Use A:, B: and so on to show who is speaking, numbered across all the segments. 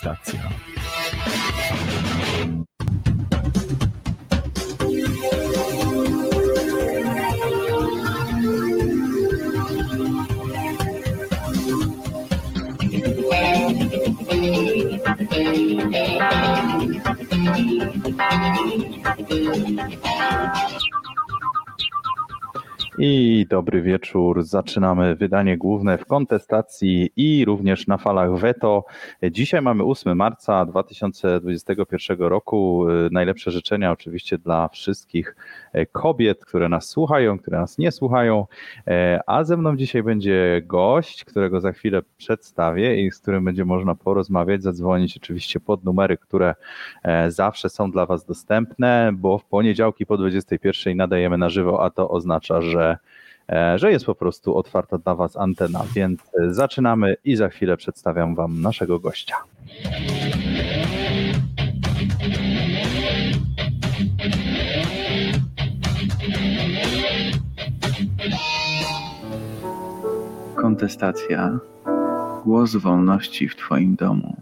A: Kontestacja.
B: Dobry wieczór. Zaczynamy wydanie główne w kontestacji i również na falach Veto. Dzisiaj mamy 8 marca 2021 roku. Najlepsze życzenia oczywiście dla wszystkich kobiet, które nas słuchają, które nas nie słuchają. A ze mną dzisiaj będzie gość, którego za chwilę przedstawię i z którym będzie można porozmawiać, zadzwonić oczywiście pod numery, które zawsze są dla Was dostępne, bo w poniedziałki po 21 nadajemy na żywo, a to oznacza, że E, że jest po prostu otwarta dla Was antena. Więc e, zaczynamy i za chwilę przedstawiam Wam naszego gościa.
C: Kontestacja. Głos wolności w Twoim domu.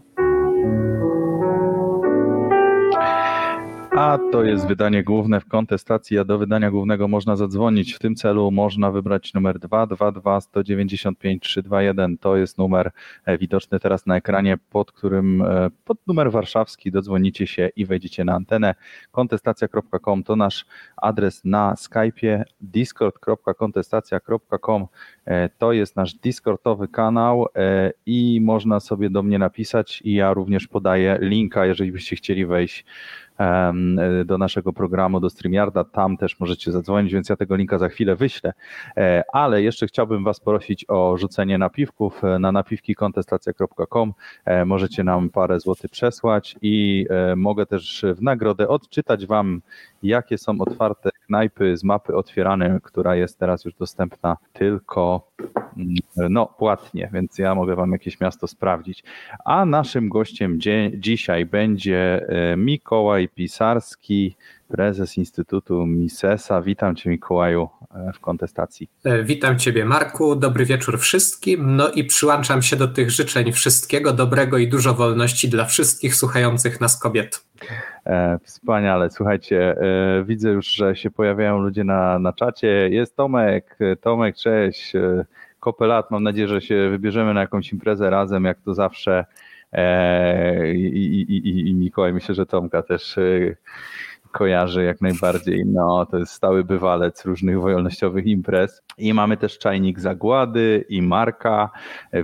B: A to jest wydanie główne w kontestacji, a do wydania głównego można zadzwonić. W tym celu można wybrać numer 222 195 321. To jest numer e, widoczny teraz na ekranie, pod którym e, pod numer warszawski dodzwonicie się i wejdziecie na antenę. Kontestacja.com to nasz adres na Skype'ie. discord.kontestacja.com e, to jest nasz Discordowy kanał i można sobie do mnie napisać i ja również podaję linka, jeżeli byście chcieli wejść do naszego programu, do StreamYarda. Tam też możecie zadzwonić, więc ja tego linka za chwilę wyślę. E, ale jeszcze chciałbym Was prosić o rzucenie napiwków e, na napiwkikontestacja.com. E, możecie nam parę złotych przesłać i mogę też w nagrodę odczytać Wam, jakie są otwarte knajpy z mapy otwieranej, która jest teraz już dostępna tylko mm, no, płatnie, więc ja mogę Wam jakieś miasto sprawdzić. A naszym gościem dzisiaj będzie Mikołaj Pisarski, prezes Instytutu Misesa. Witam Cię, Mikołaju, e, w kontestacji.
D: E, witam Ciebie, Marku. Dobry wieczór wszystkim. No i przyłączam się do tych życzeń wszystkiego dobrego i dużo wolności dla wszystkich słuchających nas kobiet.
B: E, wspaniale. Słuchajcie, widzę już, że się pojawiają ludzie na, na czacie. Jest Tomek. Tomek, cześć. Kopelat, mam nadzieję, że się wybierzemy na jakąś imprezę razem, jak to zawsze. I, i, i, i Mikołaj, myślę, że Tomka też kojarzy jak najbardziej. No, to jest stały bywalec różnych wolnościowych imprez. I mamy też czajnik Zagłady i Marka.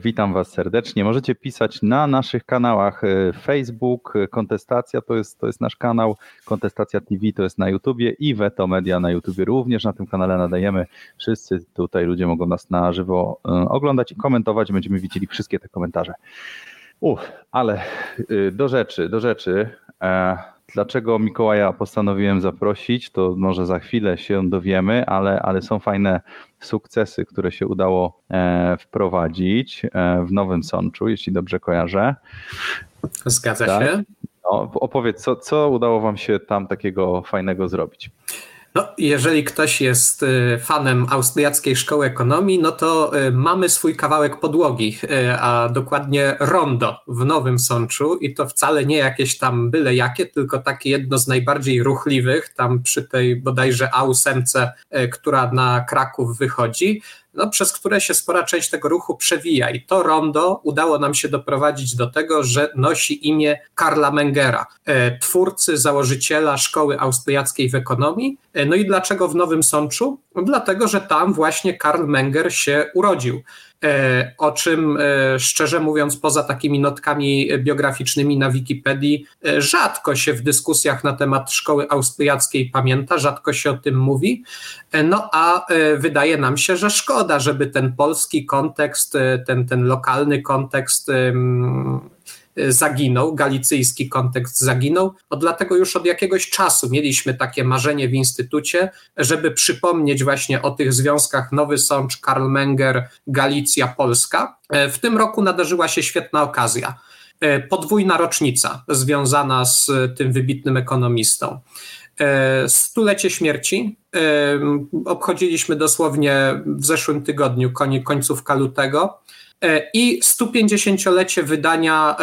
B: Witam Was serdecznie. Możecie pisać na naszych kanałach e, Facebook, Kontestacja to jest, to jest nasz kanał, Kontestacja TV to jest na YouTubie i Veto Media na YouTubie również. Na tym kanale nadajemy. Wszyscy tutaj ludzie mogą nas na żywo e, oglądać i komentować. Będziemy widzieli wszystkie te komentarze. Uff, ale do rzeczy, do rzeczy. E, Dlaczego Mikołaja postanowiłem zaprosić, to może za chwilę się dowiemy, ale, ale są fajne sukcesy, które się udało e, wprowadzić e, w Nowym Sączu, jeśli dobrze kojarzę.
D: Zgadza tak? się.
B: No, opowiedz, co, co udało Wam się tam takiego fajnego zrobić?
D: No, jeżeli ktoś jest y, fanem austriackiej szkoły ekonomii, no to y, mamy swój kawałek podłogi, y, a dokładnie rondo w Nowym Sączu i to wcale nie jakieś tam byle jakie, tylko takie jedno z najbardziej ruchliwych, tam przy tej bodajże A8, która na Kraków wychodzi no, przez które się spora część tego ruchu przewija. I to rondo udało nam się doprowadzić do tego, że nosi imię Karla Mengera, e, twórcy, założyciela szkoły austriackiej w ekonomii. E, no i dlaczego w Nowym Sączu? No, dlatego, że tam właśnie Karl Menger się urodził. E, o czym e, szczerze mówiąc, poza takimi notkami biograficznymi na Wikipedii, e, rzadko się w dyskusjach na temat szkoły austriackiej pamięta, rzadko się o tym mówi. No a wydaje nam się, że szkoda, żeby ten polski kontekst, ten, ten lokalny kontekst zaginął, galicyjski kontekst zaginął. No dlatego już od jakiegoś czasu mieliśmy takie marzenie w instytucie, żeby przypomnieć właśnie o tych związkach Nowy Sącz, Karl Menger, Galicja, Polska. E, w tym roku nadarzyła się świetna okazja. E, podwójna rocznica związana z tym wybitnym ekonomistą. E, stulecie śmierci. Obchodziliśmy dosłownie w zeszłym tygodniu, końcówka lutego. I 150-lecie wydania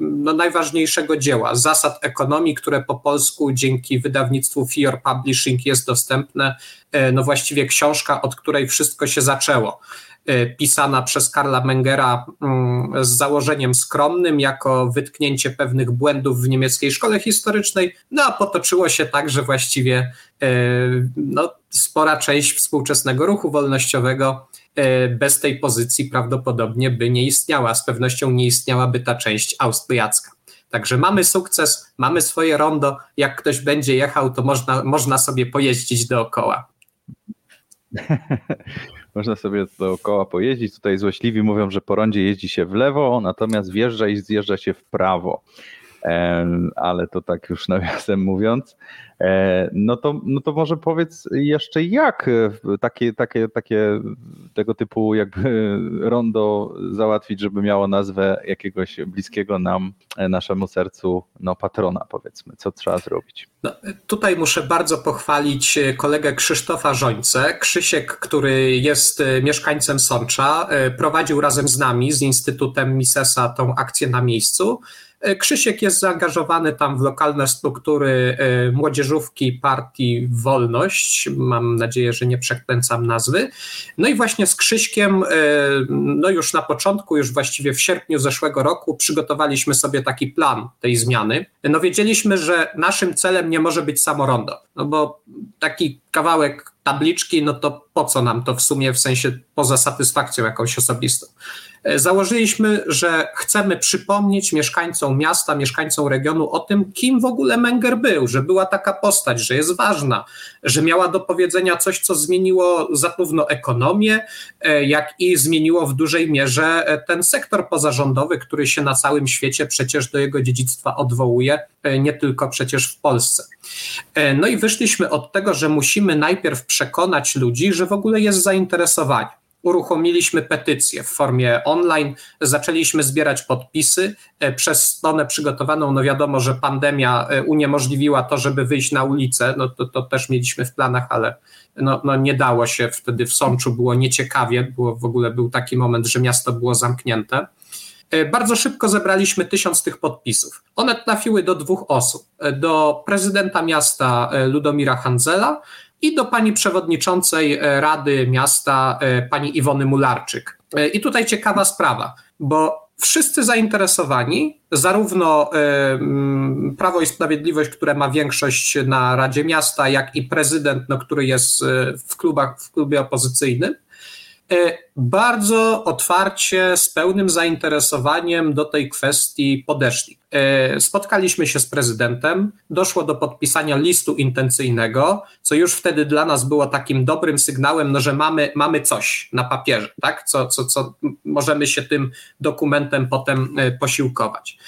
D: no, najważniejszego dzieła, Zasad ekonomii, które po polsku dzięki wydawnictwu Fior Publishing jest dostępne. No właściwie książka, od której wszystko się zaczęło. E, pisana przez Karla Mengera mm, z założeniem skromnym, jako wytknięcie pewnych błędów w niemieckiej szkole historycznej, no a potoczyło się tak, że właściwie e, no, spora część współczesnego ruchu wolnościowego e, bez tej pozycji prawdopodobnie by nie istniała. Z pewnością nie istniałaby ta część austriacka. Także mamy sukces, mamy swoje rondo. Jak ktoś będzie jechał, to można, można sobie pojeździć dookoła.
B: Można sobie dookoła pojeździć. Tutaj złośliwi mówią, że po rondzie jeździ się w lewo, natomiast wjeżdża i zjeżdża się w prawo. Ale to tak już nawiasem mówiąc. E, no to, no to może powiedz jeszcze jak takie, takie, takie tego typu jakby rondo załatwić, żeby miało nazwę jakiegoś bliskiego nam, e, naszemu sercu, no patrona powiedzmy. Co trzeba zrobić?
D: No, tutaj muszę bardzo pochwalić kolegę Krzysztofa Żońce. Krzysiek, który jest e, mieszkańcem Sącza, prowadził razem z nami, z Instytutem Misesa tą akcję na miejscu. E, Krzysiek jest zaangażowany tam w lokalne struktury e, młodzieżówki partii Wolność. Mam nadzieję, że nie przekręcam nazwy. No i właśnie z Krzyśkiem, e, no już na początku, już właściwie w sierpniu zeszłego roku, przygotowaliśmy sobie taki plan tej zmiany. No wiedzieliśmy, że naszym celem nie może być samorondo, no bo taki kawałek tabliczki, no to po co nam to w sumie, w sensie poza satysfakcją jakąś osobistą. E, założyliśmy, że chcemy przypomnieć mieszkańcom miasta, mieszkańcom regionu o tym, kim w ogóle Menger był, że była taka postać, że jest ważna, że miała do powiedzenia coś, co zmieniło zarówno ekonomię, e, jak i zmieniło w dużej mierze e, ten sektor pozarządowy, który się na całym świecie przecież do jego dziedzictwa odwołuje, nie tylko przecież w Polsce. No i wyszliśmy od tego, że musimy najpierw przekonać ludzi, że w ogóle jest zainteresowanie uruchomiliśmy petycję w formie online, zaczęliśmy zbierać podpisy. E, przez stronę przygotowaną, no wiadomo, że pandemia e, uniemożliwiła to, żeby wyjść na ulicę, no to, to też mieliśmy w planach, ale no, no nie dało się wtedy w Sączu, było nieciekawie, było, w ogóle był taki moment, że miasto było zamknięte. E, bardzo szybko zebraliśmy tysiąc tych podpisów. One trafiły do dwóch osób: do prezydenta miasta Ludomira Handzela i do pani przewodniczącej e, Rady Miasta, e, pani Iwony Mularczyk. E, I tutaj ciekawa sprawa, bo wszyscy zainteresowani, zarówno Prawo i Sprawiedliwość, które ma większość na Radzie Miasta, jak i prezydent, no, który jest w, klubach, w klubie opozycyjnym, bardzo otwarcie, z pełnym zainteresowaniem do tej kwestii podeszli. E, spotkaliśmy się z prezydentem, doszło do podpisania listu intencyjnego, co już wtedy dla nas było takim dobrym sygnałem, no, że mamy, mamy coś na papierze, tak? co, co, co możemy się tym dokumentem potem e, posiłkować.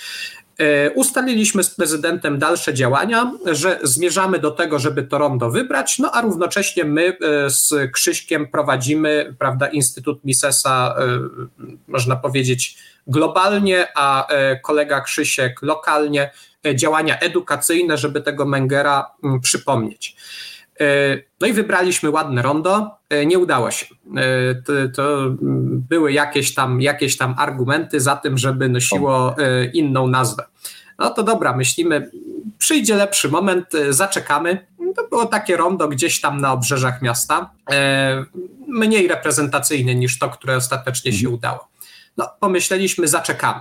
D: E, ustaliliśmy z prezydentem dalsze działania, że zmierzamy do tego, żeby to rondo wybrać, no a równocześnie my e, z Krzyśkiem prowadzimy, prawda, Instytut Misesa, e, można powiedzieć, globalnie, a kolega Krzysiek lokalnie działania edukacyjne, żeby tego Mengera przypomnieć. E, no i wybraliśmy ładne rondo. E, nie udało się. E, to, to, były jakieś tam, jakieś tam argumenty za tym, żeby nosiło inną nazwę. No to dobra, myślimy, przyjdzie lepszy moment, zaczekamy. To było takie rondo gdzieś tam na obrzeżach miasta, mniej reprezentacyjne niż to, które ostatecznie się mhm. udało. No, pomyśleliśmy, zaczekamy.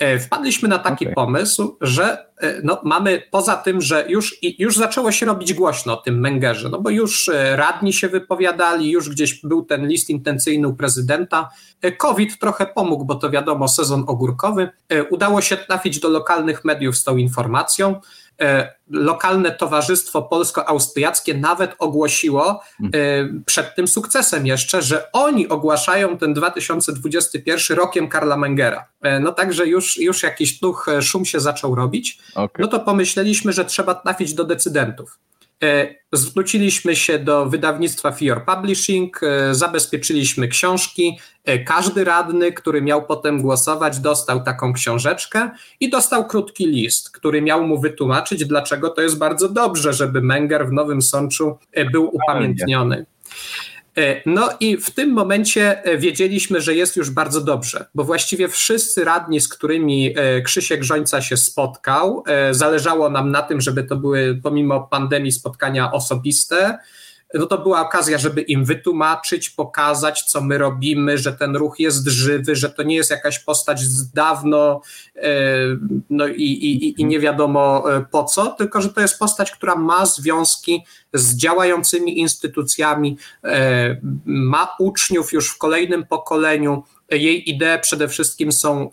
D: E, wpadliśmy na taki okay. pomysł, że e, no, mamy poza tym, że już, już zaczęło się robić głośno o tym Mengerze, no bo już e, radni się wypowiadali, już gdzieś był ten list intencyjny u prezydenta. COVID trochę pomógł, bo to wiadomo, sezon ogórkowy. Udało się trafić do lokalnych mediów z tą informacją. E, lokalne towarzystwo polsko-austriackie nawet ogłosiło e, przed tym sukcesem jeszcze, że oni ogłaszają ten 2021 rokiem Karla Mengera. E, no także już, już jakiś tuch, szum się zaczął robić. Okay. No to pomyśleliśmy, że trzeba trafić do decydentów. E, zwróciliśmy się do wydawnictwa Fior Publishing, e, zabezpieczyliśmy książki. E, każdy radny, który miał potem głosować, dostał taką książeczkę i dostał krótki list, który miał mu wytłumaczyć, dlaczego to jest bardzo dobrze, żeby Menger w Nowym Sączu był upamiętniony. No i w tym momencie wiedzieliśmy, że jest już bardzo dobrze, bo właściwie wszyscy radni, z którymi Krzysiek Grzońca się spotkał, zależało nam na tym, żeby to były pomimo pandemii spotkania osobiste, no to była okazja, żeby im wytłumaczyć, pokazać, co my robimy, że ten ruch jest żywy, że to nie jest jakaś postać z dawno e, no i, i, i nie wiadomo e, po co, tylko że to jest postać, która ma związki z działającymi instytucjami, e, ma uczniów już w kolejnym pokoleniu. Jej idee przede wszystkim są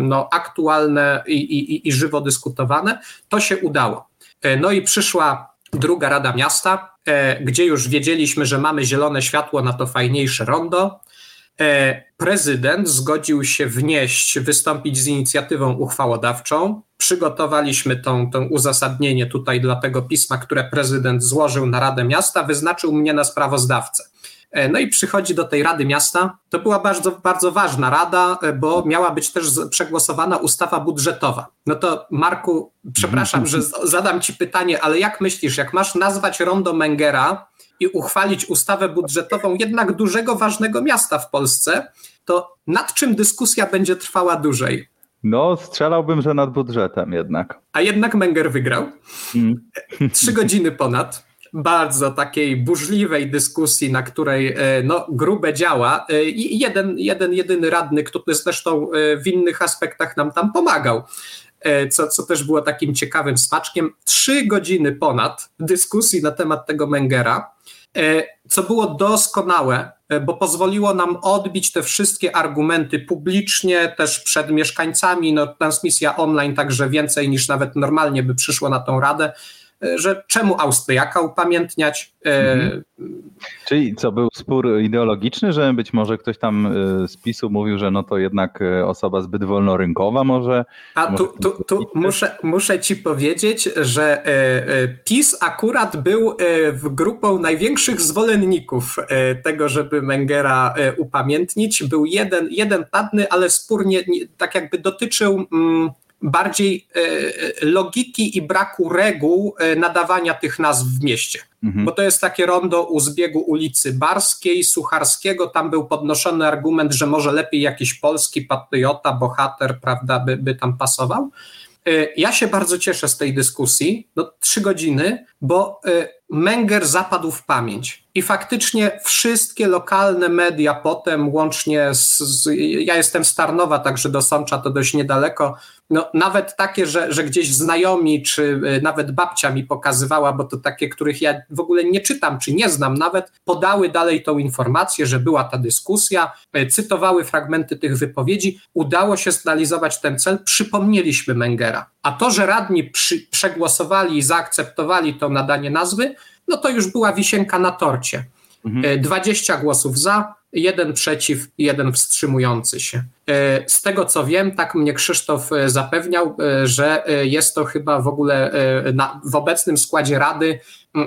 D: no, aktualne i, i, i żywo dyskutowane. To się udało. No i przyszła druga Rada Miasta, gdzie już wiedzieliśmy, że mamy zielone światło na to fajniejsze rondo. E, prezydent zgodził się wnieść, wystąpić z inicjatywą uchwałodawczą. Przygotowaliśmy tą, tą uzasadnienie tutaj dla tego pisma, które prezydent złożył na Radę Miasta, wyznaczył mnie na sprawozdawcę. E, no i przychodzi do tej Rady Miasta. To była bardzo, bardzo ważna rada, e, bo miała być też przegłosowana ustawa budżetowa. No to Marku, przepraszam, że zadam ci pytanie, ale jak myślisz, jak masz nazwać Rondo Mengera i uchwalić ustawę budżetową jednak dużego, ważnego miasta w Polsce, to nad czym dyskusja będzie trwała dłużej?
B: No, strzelałbym, że nad budżetem jednak.
D: A jednak Menger wygrał. Mm. Trzy godziny ponad bardzo takiej burzliwej dyskusji, na której e, no, grube działa e, i jeden, jeden jedyny radny, który zresztą e, w innych aspektach nam tam pomagał, co, co też było takim ciekawym smaczkiem. Trzy godziny ponad dyskusji na temat tego Mengera, co było doskonałe, bo pozwoliło nam odbić te wszystkie argumenty publicznie, też przed mieszkańcami. No, transmisja online także więcej niż nawet normalnie by przyszło na tą radę że czemu Austriaka upamiętniać. E, mhm.
B: Czyli co, był spór ideologiczny, że być może ktoś tam e, z PiSu mówił, że no to jednak e, osoba zbyt wolnorynkowa może...
D: A tu, tu, tu muszę, muszę ci powiedzieć, że PiS akurat był w grupą największych zwolenników tego, żeby Mengera upamiętnić. Był jeden, jeden padny, ale spór nie, nie, tak jakby dotyczył... Mm, bardziej e, e, logiki i braku reguł e, nadawania tych nazw w mieście. Mhm. Bo to jest takie rondo u zbiegu ulicy Barskiej, Sucharskiego. Tam był podnoszony argument, że może lepiej jakiś polski patriota, bohater, prawda, by, by tam pasował. Ja się bardzo cieszę z tej dyskusji, no trzy godziny, bo Menger zapadł w pamięć. I faktycznie wszystkie lokalne media potem, łącznie z, z, Ja jestem z Tarnowa, także do Sącza to dość niedaleko. No, nawet takie, że, że gdzieś znajomi, czy e, nawet babcia mi pokazywała, bo to takie, których ja w ogóle nie czytam, czy nie znam nawet, podały dalej tą informację, że była ta dyskusja, e, cytowały fragmenty tych wypowiedzi. Udało się zrealizować ten cel, przypomnieliśmy Mengera. A to, że radni przy, przegłosowali i zaakceptowali to nadanie nazwy, no to już była wisienka na torcie. Mhm. 20 e, głosów za, jeden przeciw, jeden wstrzymujący się. E, z tego co wiem, tak mnie Krzysztof e, zapewniał, że jest to chyba w ogóle na, w obecnym składzie Rady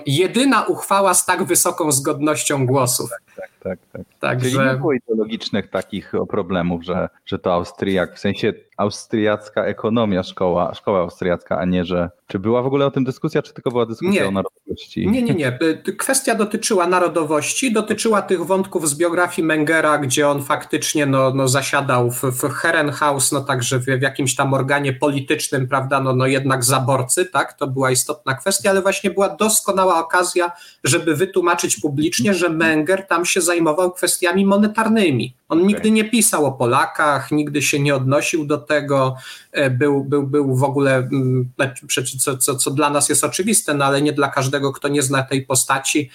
D: jedyna uchwała z tak wysoką zgodnością głosów.
B: Tak, tak, tak. tak. Także... Czyli nie było ideologicznych takich problemów, że, że to Austriak, w sensie austriacka ekonomia szkoła, szkoła austriacka, a nie, że czy była w ogóle o tym dyskusja, czy tylko była dyskusja
D: nie.
B: o narodowości?
D: Nie, nie, nie. Kwestia dotyczyła narodowości, dotyczyła tych wątków z biografii Mengera, gdzie on faktycznie no, no zasiadał w, w Herrenhaus, no także w, w jakimś tam organie politycznym, prawda, no, no jednak zaborcy, tak, to była istotna kwestia, ale właśnie była doskonała okazja, żeby wytłumaczyć publicznie, że Menger tam się zajmował kwestiami monetarnymi. On nigdy nie pisał o Polakach, nigdy się nie odnosił do tego, e, był, był, był w ogóle, mm, znaczy, co, co, co dla nas jest oczywiste, no ale nie dla każdego, kto nie zna tej postaci,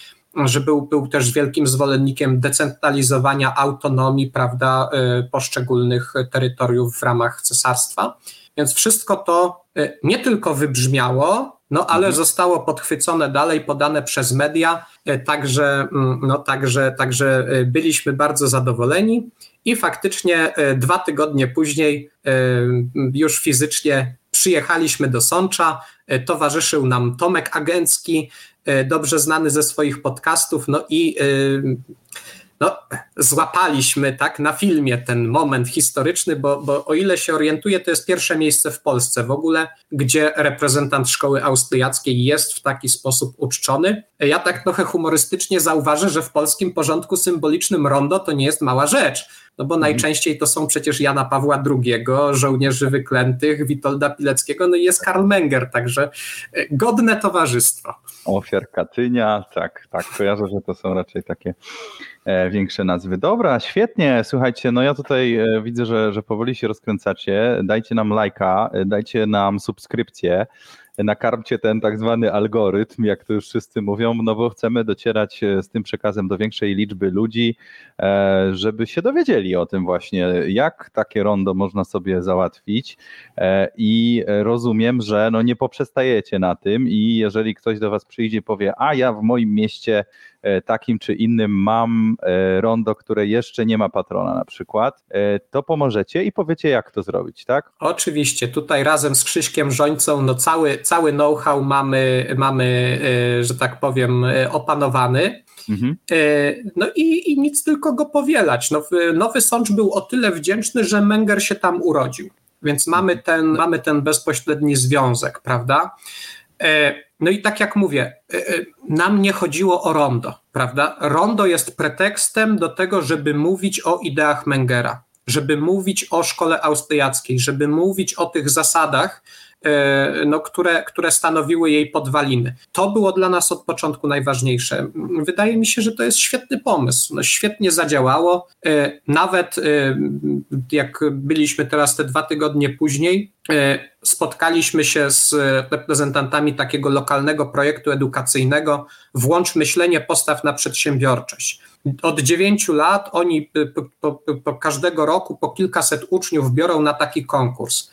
D: że był, był też wielkim zwolennikiem decentralizowania autonomii, prawda, e, poszczególnych terytoriów w ramach cesarstwa. Więc wszystko to e, nie tylko wybrzmiało, no ale mhm. zostało podchwycone dalej, podane przez media, e, także, mm, no, także, także byliśmy bardzo zadowoleni i faktycznie dwa tygodnie później już fizycznie przyjechaliśmy do Sącza, towarzyszył nam Tomek Agencki, dobrze znany ze swoich podcastów, no i no, złapaliśmy tak na filmie ten moment historyczny, bo, bo o ile się orientuję, to jest pierwsze miejsce w Polsce. W ogóle, gdzie reprezentant szkoły austriackiej jest w taki sposób uczczony. Ja tak trochę humorystycznie zauważę, że w polskim porządku symbolicznym rondo to nie jest mała rzecz no bo mhm. najczęściej to są przecież Jana Pawła II, żołnierzy wyklętych, Witolda Pileckiego, no i jest Karl Menger, także e, godne towarzystwo.
B: Ofiar Katynia, tak, tak, kojarzę, że to są raczej takie e, większe nazwy. Dobra, świetnie, słuchajcie, no ja tutaj e, widzę, że, że powoli się rozkręcacie, dajcie nam lajka, dajcie nam subskrypcję, nakarmcie ten tak zwany algorytm, jak to już wszyscy mówią, no bo chcemy docierać e, z tym przekazem do większej liczby ludzi, e, żeby się dowiedzieli o tym właśnie, jak takie rondo można sobie załatwić. E, i rozumiem, że no nie poprzestajecie na tym i jeżeli ktoś do was przyjdzie i powie, a ja w moim mieście takim czy innym mam e, rondo, które jeszcze nie ma patrona na przykład, e, to pomożecie i powiecie, jak to zrobić, tak?
D: Oczywiście, tutaj razem z Krzyśkiem Żońcą no cały, cały know-how mamy, mamy, że tak powiem, opanowany. Mhm. No i, i nic tylko go powielać. No, Nowy Sącz był o tyle wdzięczny, że Menger się tam urodził, więc mamy ten, mamy ten bezpośredni związek, prawda? No i tak jak mówię, y, y, nam nie chodziło o rondo, prawda? Rondo jest pretekstem do tego, żeby mówić o ideach Mengera, żeby mówić o szkole austriackiej, żeby mówić o tych zasadach, E, no, które, które stanowiły jej podwaliny. To było dla nas od początku najważniejsze. Wydaje mi się, że to jest świetny pomysł. No, świetnie zadziałało. E, nawet e, jak byliśmy teraz te dwa tygodnie później, spotkaliśmy się z reprezentantami takiego lokalnego projektu edukacyjnego Włącz myślenie, postaw na przedsiębiorczość. Od dziewięciu lat oni po, po, po każdego roku po kilkaset uczniów biorą na taki konkurs.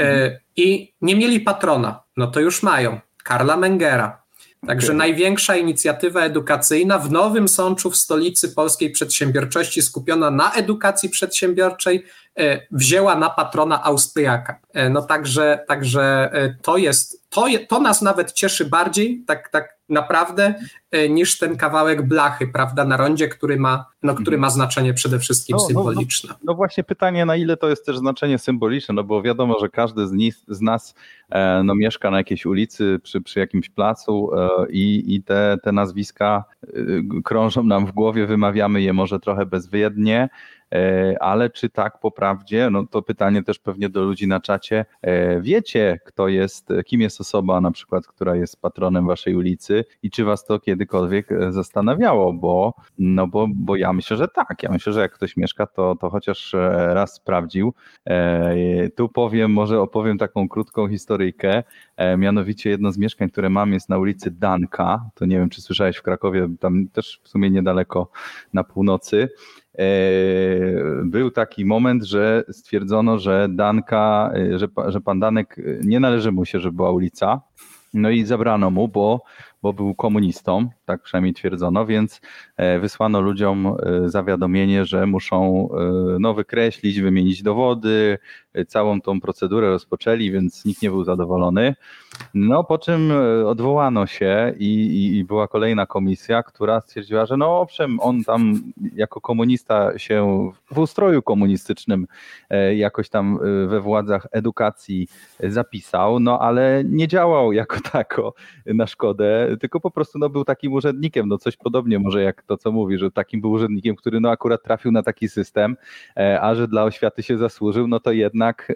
D: E, I nie mieli patrona, no to już mają. Karla Mengera. Także okay. największa inicjatywa edukacyjna w Nowym Sączu, w stolicy polskiej przedsiębiorczości, skupiona na edukacji przedsiębiorczej, e, wzięła na patrona Austriaka. E, no także, także to jest, to, to nas nawet cieszy bardziej, tak, tak naprawdę e, niż ten kawałek blachy, prawda, na rondzie, który ma, no, który mhm. ma znaczenie przede wszystkim no, symboliczne.
B: No, no, no, właśnie pytanie, na ile to jest też znaczenie symboliczne, no bo wiadomo, że każdy z, nis, z nas e, no, mieszka na jakiejś ulicy, przy, przy jakimś placu e, i, i te, te nazwiska krążą nam w głowie, wymawiamy je może trochę bezwiednie, E, ale czy tak po prawdzie, no to pytanie też pewnie do ludzi na czacie, e, wiecie kto jest, kim jest osoba na przykład, która jest patronem waszej ulicy? I czy was to kiedykolwiek e, zastanawiało, bo, no bo, bo ja myślę, że tak, ja myślę, że jak ktoś mieszka, to, to chociaż raz sprawdził. Tu powiem, może opowiem taką krótką historyjkę, mianowicie jedno z mieszkań, które mam jest na ulicy Danka, to nie wiem, czy słyszałeś w Krakowie, tam też w sumie niedaleko na północy, E, był taki moment, że stwierdzono, że Danka, e, że, że pan Danek e, nie należy mu się, żeby była ulica. No i zabrano mu, bo, bo był komunistą, tak przynajmniej twierdzono, więc wysłano ludziom zawiadomienie, że muszą no, wykreślić, wymienić dowody, całą tą procedurę rozpoczęli, więc nikt nie był zadowolony. No po czym e, odwołano się i, i, i, była kolejna komisja, która stwierdziła, że no owszem, on tam jako komunista się w ustroju komunistycznym e, jakoś tam e, we władzach edukacji zapisał, no ale nie działał jako tako na szkodę, tylko po prostu no, był takim urzędnikiem, no coś podobnie może jak to, co mówi, że takim był urzędnikiem, który no akurat trafił na taki system, a że dla oświaty się zasłużył, no to jednak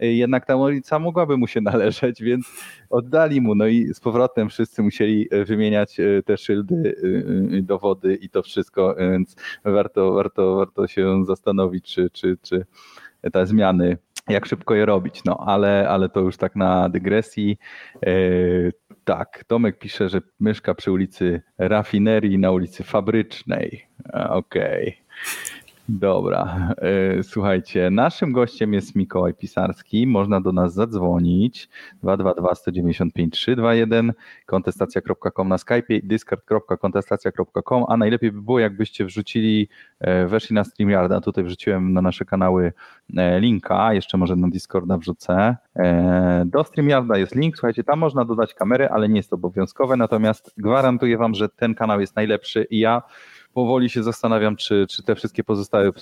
B: jednak ta ulica mogłaby mu się należeć, więc oddali mu. No i z powrotem wszyscy musieli e, wymieniać e, te szyldy, e, dowody i to wszystko, więc warto, warto, warto się zastanowić, czy, czy, czy te zmiany jak szybko je robić, no ale, ale to już tak na dygresji. Tak, Tomek pisze, że mieszka przy ulicy Rafinerii na ulicy Fabrycznej. Okej. Okay. Dobra, e, słuchajcie, naszym gościem jest Mikołaj Pisarski. Można do nas zadzwonić 222 195 321 kontestacja.com na Skype, discord.kontestacja.com, a najlepiej by było, jakbyście wrzucili, e, weszli na StreamYarda. Tutaj wrzuciłem na nasze kanały e, linka, jeszcze może na Discorda wrzucę. Do StreamYarda jest link, słuchajcie, tam można dodać kamerę, ale nie jest to obowiązkowe, natomiast gwarantuję wam, że ten kanał jest najlepszy i ja powoli się zastanawiam, czy, czy te wszystkie pozostałe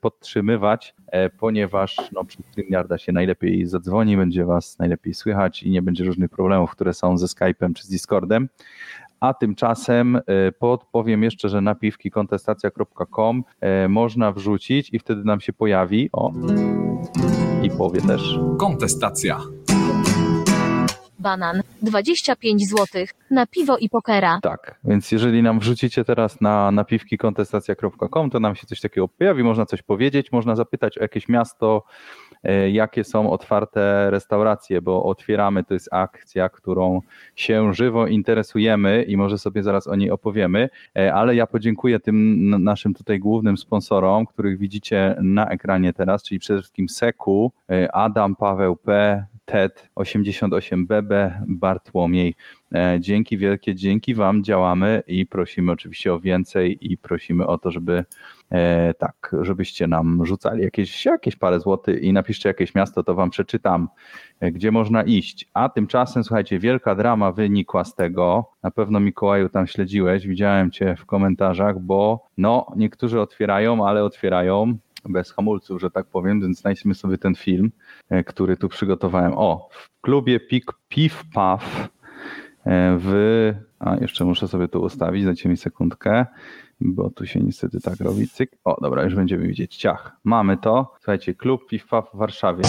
B: podtrzymywać, e, ponieważ no, przy StreamYarda się najlepiej zadzwoni, będzie was najlepiej słychać i nie będzie różnych problemów, które są ze Skype'em czy z Discordem. A tymczasem e, podpowiem jeszcze, że napiwki kontestacja.com e, można wrzucić i wtedy nam się pojawi. O, i powie też.
A: Kontestacja.
E: Banan 25 zł na piwo i pokera.
B: Tak, więc jeżeli nam wrzucicie teraz na napiwki kontestacja.com, to nam się coś takiego pojawi, można coś powiedzieć, można zapytać o jakieś miasto, e, jakie są otwarte restauracje, bo otwieramy, to jest akcja, którą się żywo interesujemy i może sobie zaraz o niej opowiemy, e, ale ja podziękuję tym naszym tutaj głównym sponsorom, których widzicie na ekranie teraz, czyli przede wszystkim Seku, e, Adam, Paweł P., TED 88BB Bartłomiej. E, dzięki wielkie, dzięki Wam działamy i prosimy oczywiście o więcej i prosimy o to, żeby e, tak, żebyście nam rzucali jakieś, jakieś parę złotych i napiszcie jakieś miasto, to Wam przeczytam, e, gdzie można iść. A tymczasem, słuchajcie, wielka drama wynikła z tego. Na pewno Mikołaju tam śledziłeś, widziałem Cię w komentarzach, bo no, niektórzy otwierają, ale otwierają bez hamulców, że tak powiem, więc znajdźmy sobie ten film, e, który tu przygotowałem. O, w klubie Pik Piw Paw e, w... A, jeszcze muszę sobie tu ustawić, dajcie mi sekundkę, bo tu się niestety tak robi, cyk. O, dobra, już będziemy widzieć, ciach. Mamy to. Słuchajcie, klub Piw Paw w Warszawie.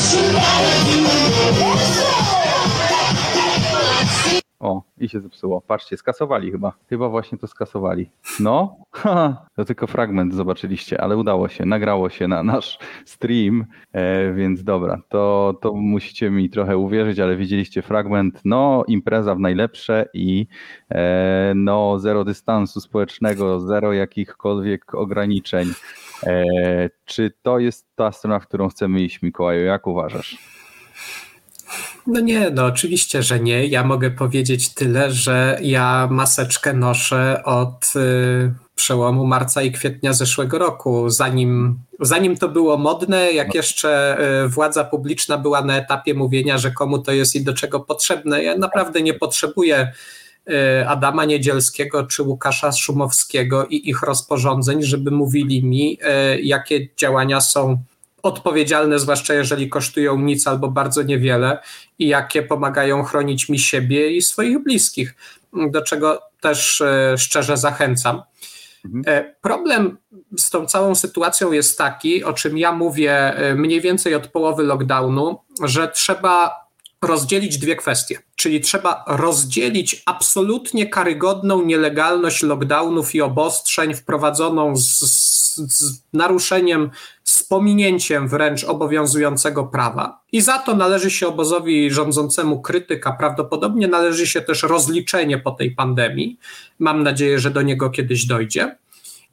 B: O, i się zepsuło. Patrzcie, skasowali chyba. Chyba właśnie to skasowali. No, to tylko fragment zobaczyliście, ale udało się, nagrało się na nasz stream, e, więc dobra, to, to musicie mi trochę uwierzyć, ale widzieliście fragment. No, impreza w najlepsze i e, no, zero dystansu społecznego, zero jakichkolwiek ograniczeń. E, czy to jest ta strona, w którą chcemy iść, Mikołaju? Jak uważasz?
D: No nie, no oczywiście, że nie. Ja mogę powiedzieć tyle, że ja maseczkę noszę od y, przełomu marca i kwietnia zeszłego roku. Zanim, zanim to było modne, jak jeszcze y, władza publiczna była na etapie mówienia, że komu to jest i do czego potrzebne. Ja naprawdę nie potrzebuję y, Adama Niedzielskiego czy Łukasza Szumowskiego i ich rozporządzeń, żeby mówili mi, y, jakie działania są odpowiedzialne, zwłaszcza jeżeli kosztują nic albo bardzo niewiele i jakie pomagają chronić mi siebie i swoich bliskich, do czego też e, szczerze zachęcam. Mhm. E, problem z tą całą sytuacją jest taki, o czym ja mówię e, mniej więcej od połowy lockdownu, że trzeba rozdzielić dwie kwestie. Czyli trzeba rozdzielić absolutnie karygodną nielegalność lockdownów i obostrzeń wprowadzoną z, z, naruszeniem, z pominięciem wręcz obowiązującego prawa. I za to należy się obozowi rządzącemu krytyka. Prawdopodobnie należy się też rozliczenie po tej pandemii. Mam nadzieję, że do niego kiedyś dojdzie.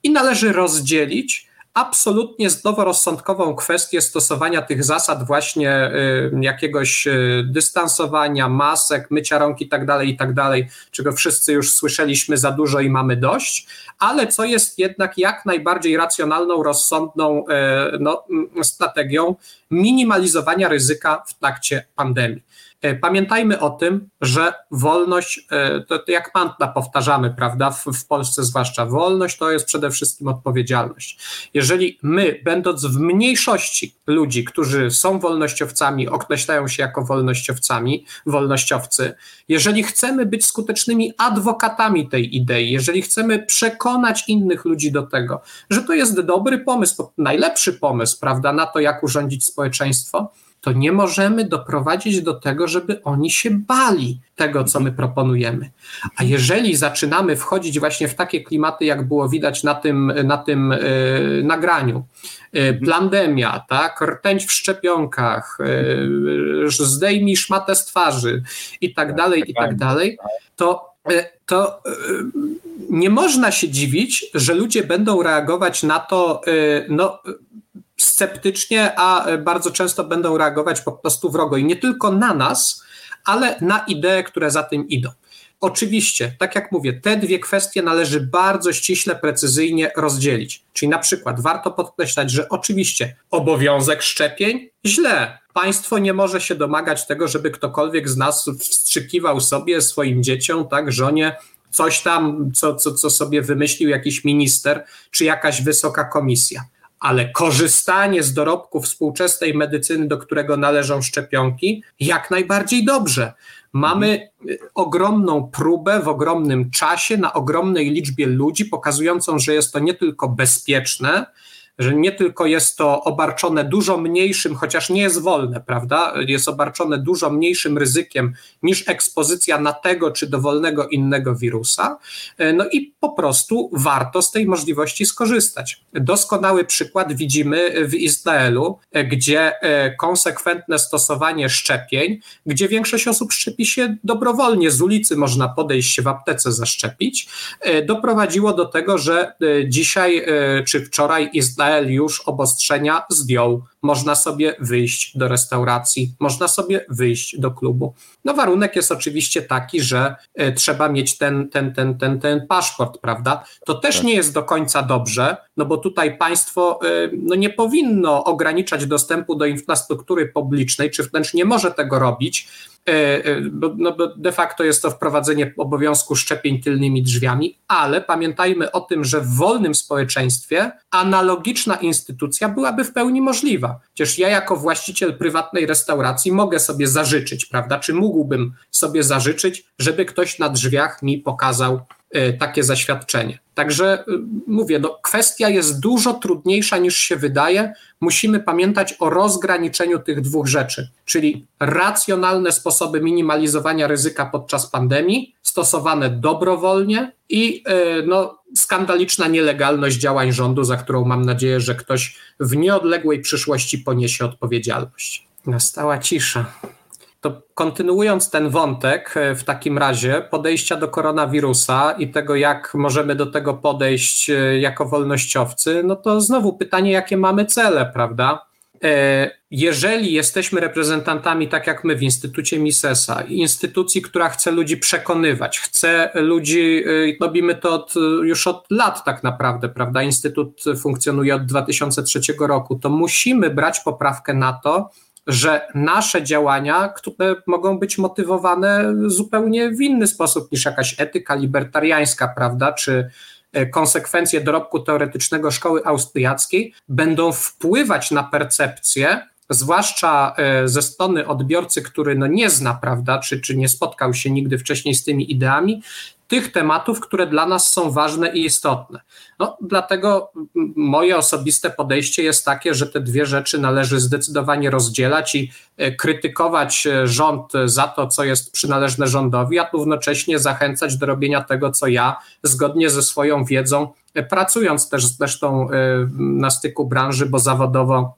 D: I należy rozdzielić absolutnie zdroworozsądkową kwestię stosowania tych zasad właśnie y, jakiegoś y, dystansowania, masek, mycia rąk i tak dalej, i tak dalej, czego wszyscy już słyszeliśmy za dużo i mamy dość, ale co jest jednak jak najbardziej racjonalną, rozsądną y, no, strategią minimalizowania ryzyka w trakcie pandemii. E, pamiętajmy o tym, że wolność, e, to, jak mantra powtarzamy, prawda, w, w, Polsce zwłaszcza, wolność to jest przede wszystkim odpowiedzialność. Jeżeli my, będąc w mniejszości ludzi, którzy są wolnościowcami, określają się jako wolnościowcami, wolnościowcy, jeżeli chcemy być skutecznymi adwokatami tej idei, jeżeli chcemy przekonać innych ludzi do tego, że to jest dobry pomysł, najlepszy pomysł, prawda, na to, jak urządzić społeczeństwo, to nie możemy doprowadzić do tego, żeby oni się bali tego, co my proponujemy. A jeżeli zaczynamy wchodzić właśnie w takie klimaty, jak było widać na tym, na tym yy, nagraniu, yy, pandemia, tak, rtęć w szczepionkach, yy, zdejmij szmatę z twarzy i tak dalej, i tak dalej, to to nie można się dziwić, że ludzie będą reagować na to no, sceptycznie, a bardzo często będą reagować po prostu wrogo i nie tylko na nas, ale na idee, które za tym idą. Oczywiście, tak jak mówię, te dwie kwestie należy bardzo ściśle, precyzyjnie rozdzielić. Czyli na przykład warto podkreślać, że oczywiście obowiązek szczepień źle. Państwo nie może się domagać tego, żeby ktokolwiek z nas wstrzykiwał sobie, swoim dzieciom, tak, żonie, coś tam, co, co, co sobie wymyślił jakiś minister czy jakaś wysoka komisja. Ale korzystanie z dorobków współczesnej medycyny, do którego należą szczepionki, jak najbardziej dobrze. Mamy y, ogromną próbę w ogromnym czasie, na ogromnej liczbie ludzi, pokazującą, że jest to nie tylko bezpieczne, że nie tylko jest to obarczone dużo mniejszym, chociaż nie jest wolne, prawda? Jest obarczone dużo mniejszym ryzykiem niż ekspozycja na tego czy dowolnego innego wirusa. E, no i po prostu warto z tej możliwości skorzystać. Doskonały przykład widzimy w Izraelu, e, gdzie e, konsekwentne stosowanie szczepień, gdzie większość osób szczepi się dobrowolnie, z ulicy można podejść się w aptece zaszczepić, doprowadziło do tego, że dzisiaj czy wczoraj Izrael Izrael już obostrzenia zdjął. Można sobie wyjść do restauracji, można sobie wyjść do klubu. No warunek jest oczywiście taki, że y, trzeba mieć ten, ten, ten, ten, ten paszport, prawda? To też tak. nie jest do końca dobrze, no bo tutaj państwo y, no nie powinno ograniczać dostępu do infrastruktury publicznej, czy wręcz nie może tego robić, E, e, bo, no bo de facto jest to wprowadzenie obowiązku szczepień tylnymi drzwiami, ale pamiętajmy o tym, że w wolnym społeczeństwie analogiczna instytucja byłaby w pełni możliwa. Przecież ja jako właściciel prywatnej restauracji mogę sobie zażyczyć, prawda? Czy mógłbym sobie zażyczyć, żeby ktoś na drzwiach mi pokazał takie zaświadczenie. Także e, mówię, no, kwestia jest dużo trudniejsza niż się wydaje. Musimy pamiętać o rozgraniczeniu tych dwóch rzeczy, czyli racjonalne sposoby minimalizowania ryzyka podczas pandemii, stosowane dobrowolnie i e, no, skandaliczna nielegalność działań rządu, za którą mam nadzieję, że ktoś w nieodległej przyszłości poniesie odpowiedzialność. Nastała cisza. To kontynuując ten wątek, e, w takim razie podejścia do koronawirusa i tego, jak możemy do tego podejść e, jako wolnościowcy, no to znowu pytanie, jakie mamy cele, prawda? E, jeżeli jesteśmy reprezentantami, tak jak my w Instytucie Misesa, instytucji, która chce ludzi przekonywać, chce ludzi, robimy to od, już od lat tak naprawdę, prawda? Instytut funkcjonuje od 2003 roku, to musimy brać poprawkę na to, że nasze działania, które mogą być motywowane zupełnie w inny sposób niż jakaś etyka libertariańska, prawda, czy e, konsekwencje dorobku teoretycznego szkoły austriackiej, będą wpływać na percepcję, zwłaszcza e, ze strony odbiorcy, który no nie zna, prawda, czy, czy nie spotkał się nigdy wcześniej z tymi ideami, tych tematów, które dla nas są ważne i istotne. No, dlatego moje osobiste podejście jest takie, że te dwie rzeczy należy zdecydowanie rozdzielać i e, krytykować e, rząd za to, co jest przynależne rządowi, a równocześnie zachęcać do robienia tego, co ja, zgodnie ze swoją wiedzą, pracując też zresztą na styku branży, bo zawodowo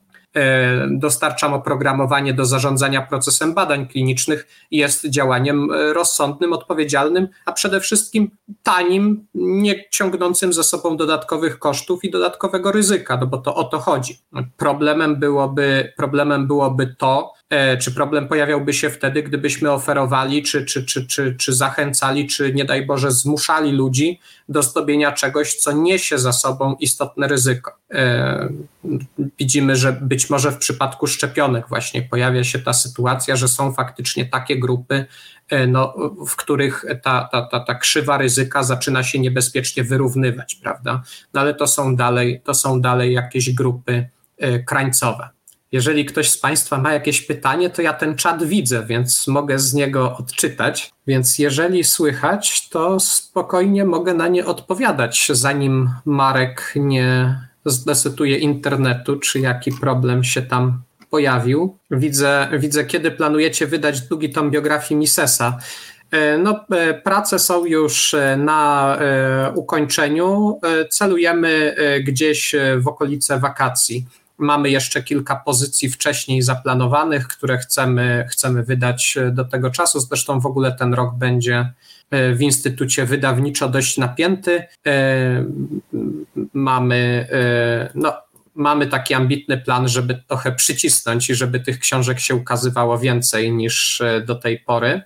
D: dostarczam oprogramowanie do zarządzania procesem badań klinicznych jest działaniem e, rozsądnym, odpowiedzialnym, a przede wszystkim tanim, nie ciągnącym ze sobą dodatkowych kosztów i dodatkowego ryzyka, no bo to o to chodzi. Problemem byłoby, problemem byłoby to, E, czy problem pojawiałby się wtedy, gdybyśmy oferowali, czy, czy, czy, czy, czy zachęcali, czy nie daj Boże zmuszali ludzi do zdobienia czegoś, co niesie za sobą istotne ryzyko? E, widzimy, że być może w przypadku szczepionek właśnie pojawia się ta sytuacja, że są faktycznie takie grupy, e, no, w których ta, ta, ta, ta krzywa ryzyka zaczyna się niebezpiecznie wyrównywać, prawda? No ale to są dalej, to są dalej jakieś grupy krańcowe. Jeżeli ktoś z Państwa ma jakieś pytanie, to ja ten czat widzę, więc mogę z niego odczytać. Więc jeżeli słychać, to spokojnie mogę na nie odpowiadać, zanim Marek nie zdecytuje internetu, czy jaki problem się tam pojawił. Widzę, widzę kiedy planujecie wydać drugi tom biografii Misesa. E, no, e, prace są już e, na ukończeniu. Celujemy gdzieś w okolice wakacji. Mamy jeszcze kilka pozycji wcześniej zaplanowanych, które chcemy, chcemy wydać do tego czasu. Zresztą w ogóle ten rok będzie e, w Instytucie Wydawniczo dość napięty. E, mamy, e, no, mamy taki ambitny plan, żeby trochę przycisnąć i żeby tych książek się ukazywało więcej niż do tej pory.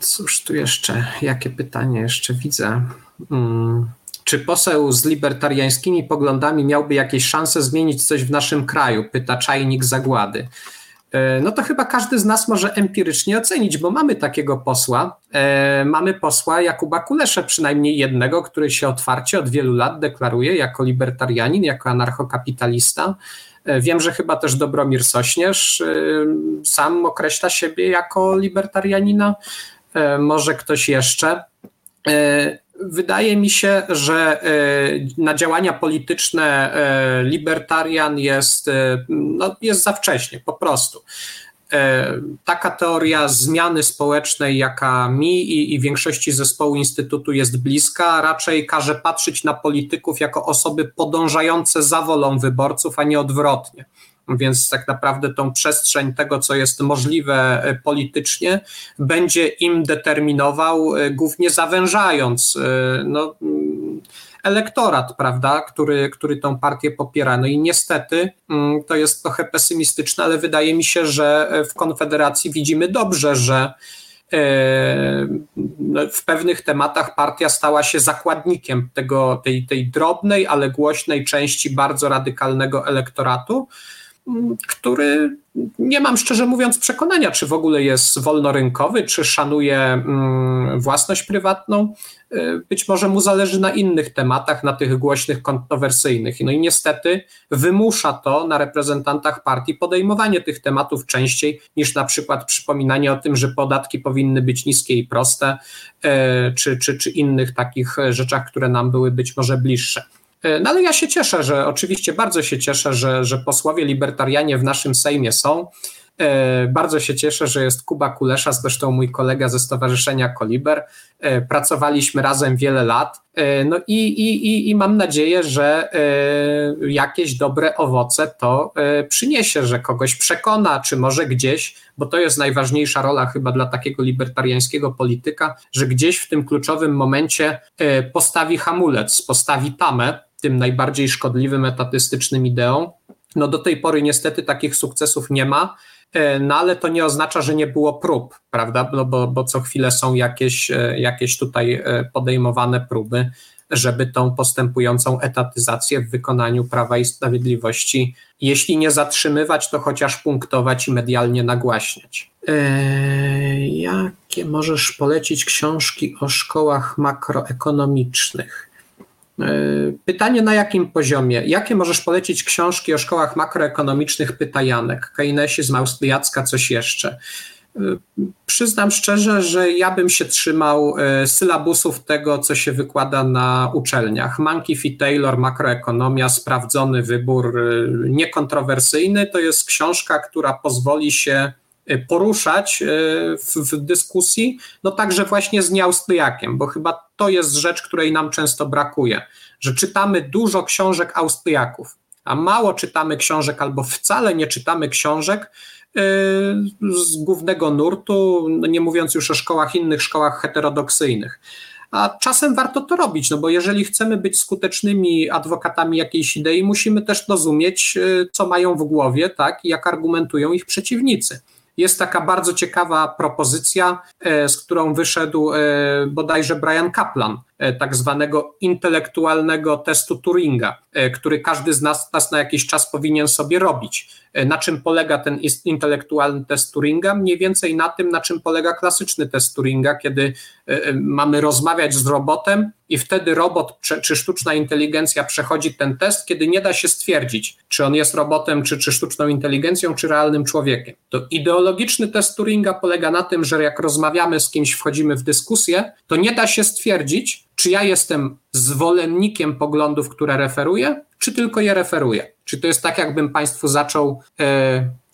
D: Cóż tu jeszcze, jakie pytanie jeszcze widzę? Hmm czy poseł z libertariańskimi poglądami miałby jakieś szanse zmienić coś w naszym kraju? Pyta czajnik zagłady. E, no to chyba każdy z nas może empirycznie ocenić, bo mamy takiego posła. E, mamy posła Jakuba Kuleszę, przynajmniej jednego, który się otwarcie od wielu lat deklaruje jako libertarianin, jako anarchokapitalista. E, wiem, że chyba też Dobromir Sośnierz sam określa siebie jako libertarianina, może ktoś jeszcze. Wydaje mi się, że e, na działania polityczne e, libertarian jest, e, no, jest za wcześnie, po prostu. Taka teoria zmiany społecznej, jaka mi i, i większości zespołu Instytutu jest bliska, raczej każe patrzeć na polityków jako osoby podążające za wolą wyborców, a nie odwrotnie więc tak naprawdę tą przestrzeń tego, co jest możliwe e, politycznie, będzie im determinował, e, głównie zawężając e, no, mm, elektorat, prawda, który, który tą partię popiera. No i niestety mm, to jest trochę pesymistyczne, ale wydaje mi się, że w Konfederacji widzimy dobrze, że no, w pewnych tematach partia stała się zakładnikiem tego, tej, tej drobnej, ale głośnej części bardzo radykalnego elektoratu, który nie mam szczerze mówiąc przekonania, czy w ogóle jest wolnorynkowy, czy szanuje mm, własność prywatną. Y, być może mu zależy na innych tematach, na tych głośnych, kontrowersyjnych. No i niestety wymusza to na reprezentantach partii podejmowanie tych tematów częściej niż na przykład przypominanie o tym, że podatki powinny być niskie i proste, y, czy, czy, czy innych takich rzeczach, które nam były być może bliższe. E, no ale ja się cieszę, że oczywiście bardzo się cieszę, że, że posłowie libertarianie w naszym Sejmie są. E, bardzo się cieszę, że jest Kuba Kulesza, zresztą mój kolega ze Stowarzyszenia Koliber. E, pracowaliśmy razem wiele lat. No i, i, i mam nadzieję, że jakieś dobre owoce to przyniesie, że kogoś przekona, czy może gdzieś, bo to jest najważniejsza rola chyba dla takiego libertariańskiego polityka, że gdzieś w tym kluczowym momencie postawi hamulec, postawi tamę tym najbardziej szkodliwym, etatystycznym ideą. No do tej pory niestety takich sukcesów nie ma, e, no ale to nie oznacza, że nie było prób, prawda? No bo, bo co chwilę są jakieś, e, jakieś tutaj e, podejmowane próby, żeby tą postępującą etatyzację w wykonaniu Prawa i Sprawiedliwości, jeśli nie zatrzymywać, to chociaż punktować i medialnie nagłaśniać. Eee, jakie możesz polecić książki o szkołach makroekonomicznych? E, pytanie na jakim poziomie? Jakie możesz polecić książki o szkołach makroekonomicznych? Pyta Janek. Keynesizm, Austriacka, coś jeszcze. E, przyznam szczerze, że ja bym się trzymał e, sylabusów tego, co się wykłada na uczelniach. Monkey i Taylor, makroekonomia, sprawdzony wybór, niekontrowersyjny. To jest książka, która pozwoli się poruszać w, w, dyskusji, no także właśnie z nieaustriakiem, bo chyba to jest rzecz, której nam często brakuje, że czytamy dużo książek Austriaków, a mało czytamy książek albo wcale nie czytamy książek yy, z głównego nurtu, no nie mówiąc już o szkołach, innych szkołach heterodoksyjnych. A czasem warto to robić, no bo jeżeli chcemy być skutecznymi adwokatami jakiejś idei, musimy też rozumieć, yy, co mają w głowie, tak, jak argumentują ich przeciwnicy. Jest taka bardzo ciekawa propozycja, e, z którą wyszedł e, bodajże Brian Kaplan, tak zwanego intelektualnego testu Turinga, który każdy z nas, nas na jakiś czas powinien sobie robić. Na czym polega ten intelektualny test Turinga? Mniej więcej na tym, na czym polega klasyczny test Turinga, kiedy mamy rozmawiać z robotem i wtedy robot czy sztuczna inteligencja przechodzi ten test, kiedy nie da się stwierdzić, czy on jest robotem, czy, czy sztuczną inteligencją, czy realnym człowiekiem. To ideologiczny test Turinga polega na tym, że jak rozmawiamy z kimś, wchodzimy w dyskusję, to nie da się stwierdzić, czy ja jestem zwolennikiem poglądów, które referuję, czy tylko je referuję. Czy to jest tak, jakbym Państwu zaczął. Yy,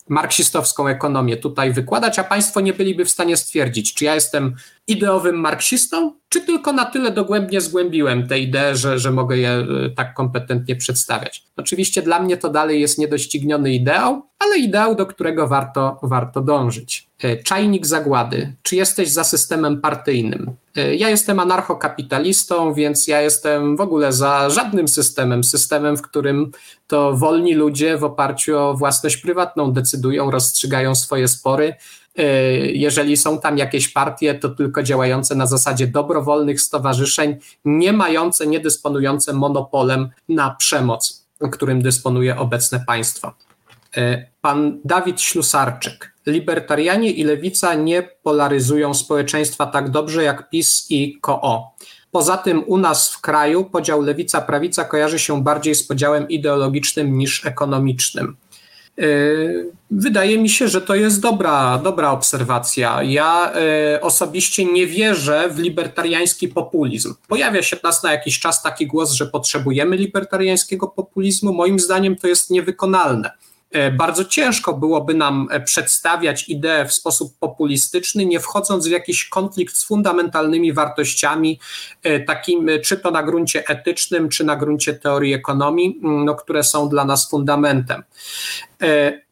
D: marksistowską ekonomię tutaj wykładać, a Państwo nie byliby w stanie stwierdzić, czy ja jestem ideowym marksistą, czy tylko na tyle dogłębnie zgłębiłem tę ideę, że, że mogę je e, tak kompetentnie przedstawiać. Oczywiście dla mnie to dalej jest niedościgniony ideał, ale ideał, do którego warto, warto dążyć. E, czajnik zagłady. Czy jesteś za systemem partyjnym? E, ja jestem anarchokapitalistą, więc ja jestem w ogóle za żadnym systemem. Systemem, w którym to wolni ludzie w oparciu o własność prywatną decydują, rozstrzygają swoje spory jeżeli są tam jakieś partie, to tylko działające na zasadzie dobrowolnych stowarzyszeń, nie mające, nie dysponujące monopolem na przemoc, którym dysponuje obecne państwo. E, pan Dawid Ślusarczyk. Libertarianie i lewica nie polaryzują społeczeństwa tak dobrze jak PiS i KO. Poza tym u nas w kraju podział lewica-prawica kojarzy się bardziej z podziałem ideologicznym niż ekonomicznym. Yy, wydaje mi się, że to jest dobra, dobra obserwacja. Ja yy, osobiście nie wierzę w libertariański populizm. Pojawia się nas na jakiś czas taki głos, że potrzebujemy libertariańskiego populizmu. Moim zdaniem to jest niewykonalne. E, bardzo ciężko byłoby nam e, przedstawiać ideę w sposób populistyczny, nie wchodząc w jakiś konflikt z fundamentalnymi wartościami, e, takim czy to na gruncie etycznym, czy na gruncie teorii ekonomii, mm, no, które są dla nas fundamentem.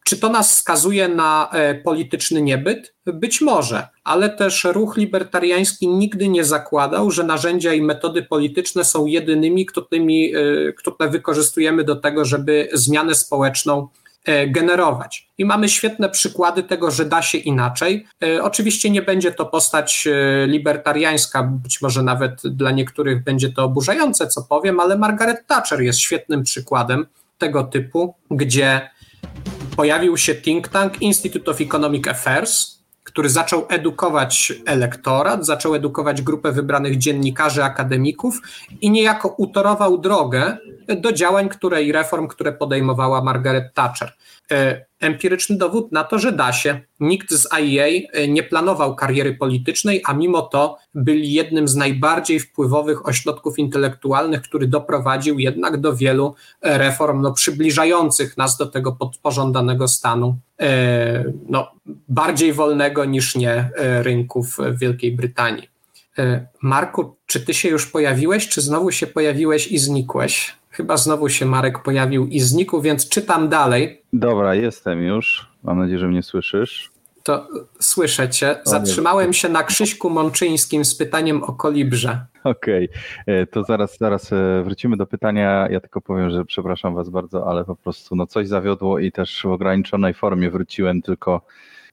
D: Czy to nas skazuje na polityczny niebyt? Być może, ale też ruch libertariański nigdy nie zakładał, że narzędzia i metody polityczne są jedynymi, którymi, które wykorzystujemy do tego, żeby zmianę społeczną E, generować. I mamy świetne przykłady tego, że da się inaczej. E, oczywiście nie będzie to postać e, libertariańska, być może nawet dla niektórych będzie to oburzające, co powiem, ale Margaret Thatcher jest świetnym przykładem tego typu, gdzie pojawił się think tank Institute of Economic Affairs, który zaczął edukować elektorat, zaczął edukować grupę wybranych dziennikarzy, akademików i niejako utorował drogę do działań które, i reform, które podejmowała Margaret Thatcher. E, empiryczny dowód na to, że da się. Nikt z IEA e, nie planował kariery politycznej, a mimo to byli jednym z najbardziej wpływowych ośrodków intelektualnych, który doprowadził jednak do wielu e, reform no, przybliżających nas do tego pożądanego stanu, no, bardziej wolnego niż nie rynków w Wielkiej Brytanii. Marku, czy ty się już pojawiłeś, czy znowu się pojawiłeś i znikłeś? Chyba znowu się Marek pojawił i znikł, więc czytam dalej.
B: Dobra, jestem już. Mam nadzieję, że mnie słyszysz.
D: To słyszę cię. Zatrzymałem się na Krzyśku Mączyńskim z pytaniem o kolibrze.
B: Okej, okay. E, to zaraz, zaraz e, wrócimy do pytania. Ja tylko powiem, że przepraszam was bardzo, ale po prostu no coś zawiodło i też w ograniczonej formie wróciłem tylko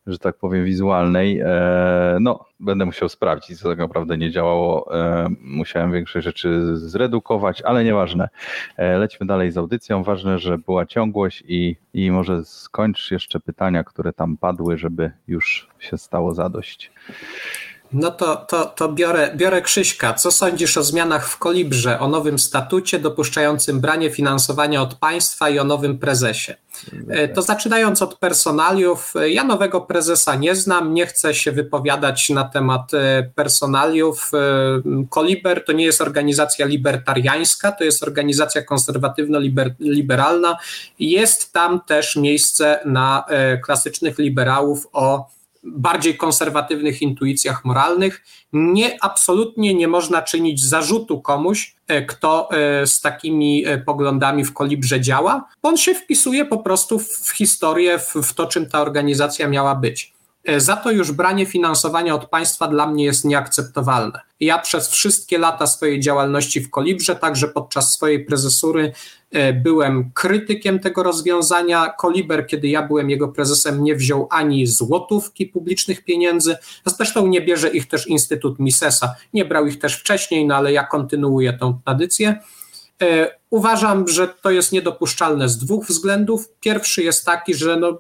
B: że tak powiem, wizualnej. E, no, będę musiał sprawdzić, co tak naprawdę nie działało. E, musiałem większość rzeczy zredukować, ale nieważne. E, lećmy dalej z audycją. Ważne, że była ciągłość i, i może skończ jeszcze pytania, które tam padły, żeby już się stało zadość.
D: No to, to, to biorę, biorę Krzyśka. Co sądzisz o zmianach w Kolibrze, o nowym statucie dopuszczającym branie finansowania od państwa i o nowym prezesie? E, to zaczynając od personaliów, e, ja nowego prezesa nie znam, nie chcę się wypowiadać na temat e, personaliów. Koliber to nie jest organizacja libertariańska, to jest organizacja konserwatywno-liberalna. Jest tam też miejsce na klasycznych liberałów o bardziej konserwatywnych intuicjach moralnych. Nie, absolutnie nie można czynić zarzutu komuś, e, kto e, z takimi e, poglądami w kolibrze działa, on się wpisuje po prostu w historię, w, w to, czym ta organizacja miała być. Za to już branie finansowania od państwa dla mnie jest nieakceptowalne. Ja przez wszystkie lata swojej działalności w Kolibrze, także podczas swojej prezesury, e, byłem krytykiem tego rozwiązania. Koliber, kiedy ja byłem jego prezesem, nie wziął ani złotówki publicznych pieniędzy. Zresztą nie bierze ich też Instytut Misesa. Nie brał ich też wcześniej, no ale ja kontynuuję tą tradycję. E, uważam, że to jest niedopuszczalne z dwóch względów. Pierwszy jest taki, że no,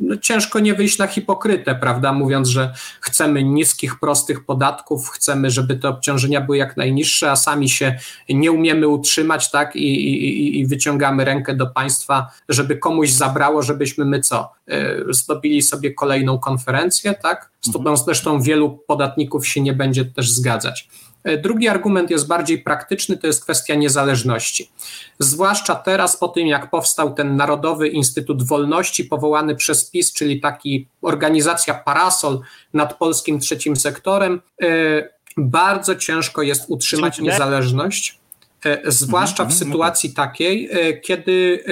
D: no, ciężko nie wyjść na hipokrytę, prawda, mówiąc, że chcemy niskich, prostych podatków, chcemy, żeby te obciążenia były jak najniższe, a sami się nie umiemy utrzymać, tak, i, i, i wyciągamy rękę do państwa, żeby komuś zabrało, żebyśmy my co, e, zdobili sobie kolejną konferencję, tak, z którą zresztą wielu podatników się nie będzie też zgadzać. E, drugi argument jest bardziej praktyczny, to jest kwestia niezależności. Zwłaszcza teraz, po tym jak powstał ten Narodowy Instytut Wolności, powołany przez PiS, czyli taki organizacja parasol nad polskim trzecim sektorem, e, bardzo ciężko jest utrzymać niezależność, e, zwłaszcza w mhm, mhm, sytuacji takiej, kiedy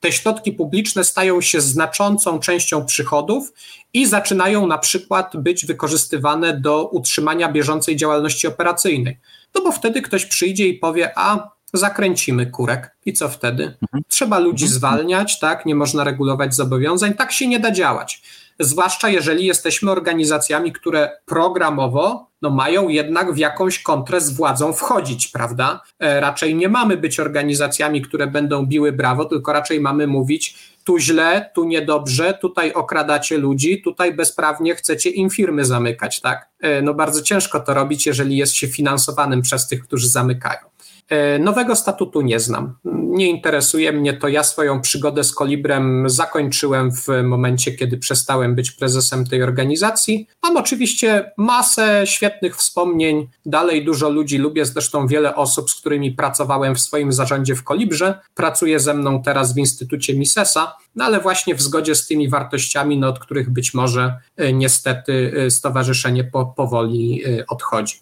D: te środki publiczne stają się znaczącą częścią przychodów i zaczynają na przykład być wykorzystywane do utrzymania bieżącej działalności operacyjnej. No bo wtedy ktoś przyjdzie i powie, a zakręcimy kurek i co wtedy? Mhm. Trzeba ludzi mhm. zwalniać, tak? Nie można regulować zobowiązań, tak się nie da działać. Zwłaszcza jeżeli jesteśmy organizacjami, które programowo no mają jednak w jakąś kontrę z władzą wchodzić, prawda? E, raczej nie mamy być organizacjami, które będą biły brawo, tylko raczej mamy mówić, tu źle, tu niedobrze, tutaj okradacie ludzi, tutaj bezprawnie chcecie im firmy zamykać, tak? E, no bardzo ciężko to robić, jeżeli jest się finansowanym przez tych, którzy zamykają. E, nowego statutu nie znam. Nie interesuje mnie to. Ja swoją przygodę z Kolibrem zakończyłem w momencie, kiedy przestałem być prezesem tej organizacji. Mam oczywiście masę świetnych wspomnień. Dalej dużo ludzi lubię, zresztą wiele osób, z którymi pracowałem w swoim zarządzie w Kolibrze. Pracuje ze mną teraz w Instytucie Misesa, no ale właśnie w zgodzie z tymi wartościami, no, od których być może e, niestety e, stowarzyszenie po, powoli odchodzi.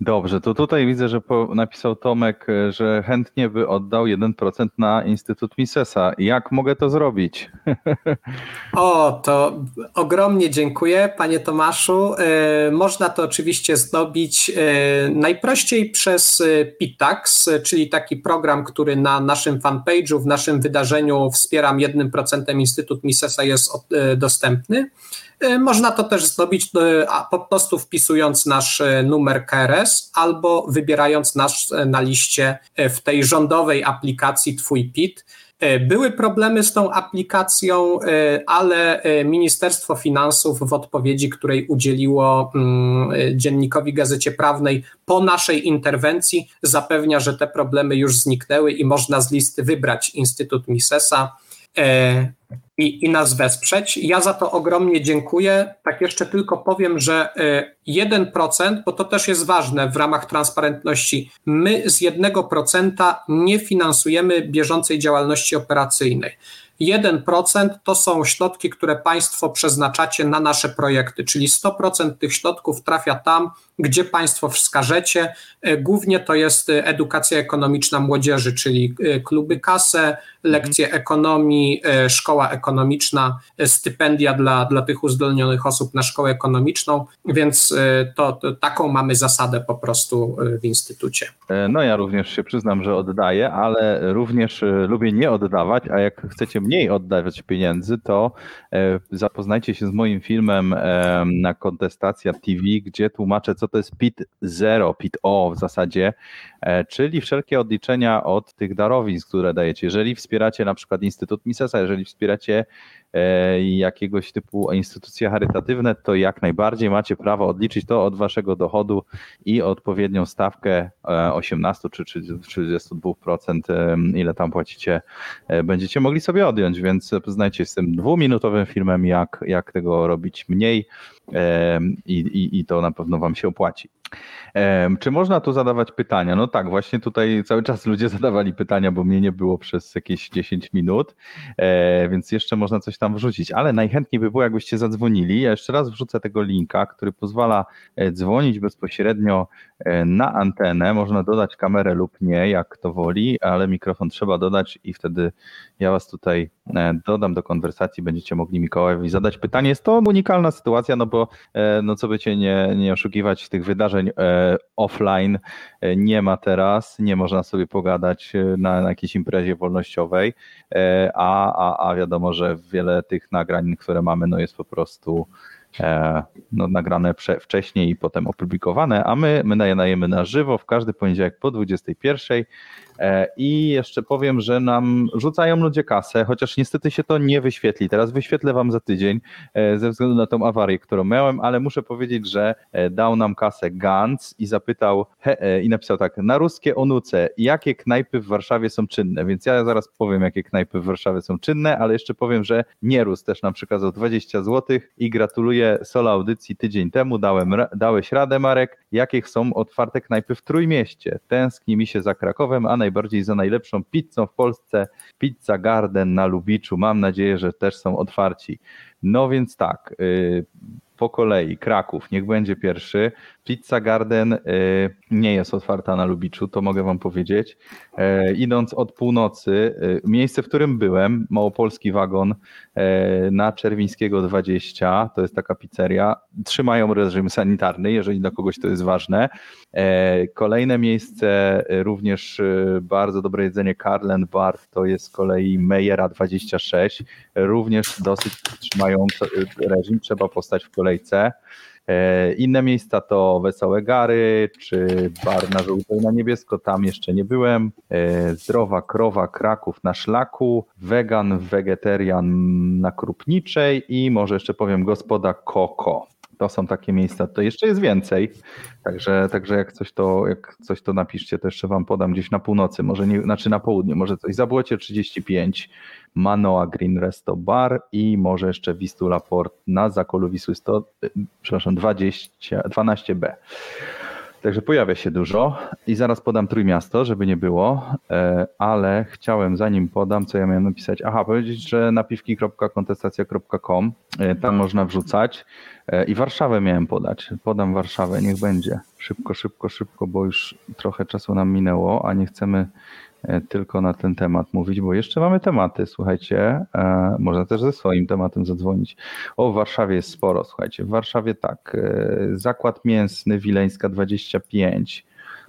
B: Dobrze, to tutaj widzę, że po, napisał Tomek, e, że chętnie by oddał 1% na Instytut Misesa. Jak mogę to zrobić?
D: O, to ogromnie dziękuję, panie Tomaszu. E, można to oczywiście zrobić e, najprościej przez Pitax, czyli taki program, który na naszym fanpage'u, w naszym wydarzeniu Wspieram 1% Instytut Misesa jest dostępny. E, można to też zrobić e, po prostu wpisując nasz e, numer KRS albo wybierając nas na liście w tej rządowej aplikacji Twój PIT. Były problemy z tą aplikacją, ale Ministerstwo Finansów w odpowiedzi, której udzieliło mm, dziennikowi Gazecie Prawnej po naszej interwencji, zapewnia, że te problemy już zniknęły i można z listy wybrać Instytut Misesa i, i nas wesprzeć. Ja za to ogromnie dziękuję. Tak jeszcze tylko powiem, że 1%, y, bo to też jest ważne w ramach transparentności, my z 1% nie finansujemy bieżącej działalności operacyjnej. 1% to są środki, które Państwo przeznaczacie na nasze projekty, czyli 100% tych środków trafia tam, gdzie Państwo wskażecie. E, głównie to jest edukacja ekonomiczna młodzieży, czyli e, kluby kasę, lekcje ekonomii, e, szkoła ekonomiczna, stypendia dla, dla tych uzdolnionych osób na szkołę ekonomiczną, więc to, to taką mamy zasadę po prostu w instytucie.
B: No ja również się przyznam, że oddaję, ale również lubię nie oddawać, a jak chcecie mniej oddawać pieniędzy, to zapoznajcie się z moim filmem na Kontestacja TV, gdzie tłumaczę, co co to jest PIT 0, PIT O w zasadzie, czyli wszelkie odliczenia od tych darowizn, które dajecie. Jeżeli wspieracie na przykład Instytut Misesa, jeżeli wspieracie e, jakiegoś typu instytucje charytatywne, to jak najbardziej macie prawo odliczyć to od waszego dochodu i odpowiednią stawkę 18 e, czy 32%, ile tam płacicie, będziecie mogli sobie odjąć, więc poznajcie z tym dwuminutowym filmem, jak, jak tego robić mniej i, i, i to na pewno wam się opłaci. Czy można tu zadawać pytania? No tak, właśnie tutaj cały czas ludzie zadawali pytania, bo mnie nie było przez jakieś 10 minut, e, więc jeszcze można coś tam wrzucić, ale najchętniej by było, jakbyście zadzwonili. Ja jeszcze raz wrzucę tego linka, który pozwala e, dzwonić bezpośrednio e, na antenę. Można dodać kamerę lub nie, jak to woli, ale mikrofon trzeba dodać i wtedy ja was tutaj dodam do konwersacji, będziecie mogli Mikołajowi zadać pytanie. Jest to unikalna sytuacja, no bo no co by cię nie, nie oszukiwać, tych wydarzeń offline e, nie ma teraz, nie można sobie pogadać e, na, na jakiejś imprezie wolnościowej, e, a, a, a wiadomo, że wiele tych nagrań, które mamy, no jest po prostu no, nagrane wcześniej i potem opublikowane, a my, my nadajemy na żywo w każdy poniedziałek po 21. E, I jeszcze powiem, że nam rzucają ludzie kasę, chociaż niestety się to nie wyświetli. Teraz wyświetlę wam za tydzień e, ze względu na tą awarię, którą miałem, ale muszę powiedzieć, że e, dał nam kasę Gantz i zapytał he, i napisał tak, na ruskie onuce, jakie knajpy w Warszawie są czynne? Więc ja zaraz powiem, jakie knajpy w Warszawie są czynne, ale jeszcze powiem, że Nierus też nam przekazał 20 zł i gratuluję solo audycji tydzień temu, dałem, dałeś radę Marek, jakie są otwarte knajpy w Trójmieście. Tęskni mi się za Krakowem, a najbardziej za najlepszą pizzą w Polsce, Pizza Garden na Lubiczu. Mam nadzieję, że też są otwarci. No więc tak, y, po kolei Kraków, niech będzie pierwszy. Pizza Garden y, nie jest otwarta na Lubiczu, to mogę wam powiedzieć. E, idąc od północy, miejsce, w którym byłem, Małopolski Wagon na Czerwińskiego 20, to jest taka pizzeria, trzymają reżim sanitarny, jeżeli dla kogoś to jest ważne. E, kolejne miejsce, e, również e, bardzo dobre jedzenie Carlen Bar, to jest z kolei Mejera 26, również dosyć trzymają e, reżim, trzeba postać w kolejce. E, Inne miejsca to Wesołe Gary, czy bar na żółto i na niebiesko, tam jeszcze nie byłem. E, Zdrowa Krowa Kraków na Szlaku, Wegan, Wegetarian na Krupniczej i może jeszcze powiem Gospoda Koko. To są takie miejsca, to jeszcze jest więcej, także, także jak, coś to, jak coś to napiszcie, to jeszcze wam podam gdzieś na północy, może nie, znaczy na południe, może coś. Zabłocie 35, Manoa Green Resto Bar i może jeszcze Wistula Port na Zakolu Wisły 100, y, przepraszam, 20, 12B. Także pojawia się dużo i zaraz podam Trójmiasto, żeby nie było, e, ale chciałem zanim podam, co ja miałem napisać, aha, powiedzieć, że napiwki.kontestacja.com, e, tam można wrzucać e, i Warszawę miałem podać, podam Warszawę, niech będzie, szybko, szybko, szybko, bo już trochę czasu nam minęło, a nie chcemy tylko na ten temat mówić, bo jeszcze mamy tematy, słuchajcie, e, można też ze swoim tematem zadzwonić. O, w Warszawie jest sporo, słuchajcie, w Warszawie tak, e, zakład mięsny Wileńska 25,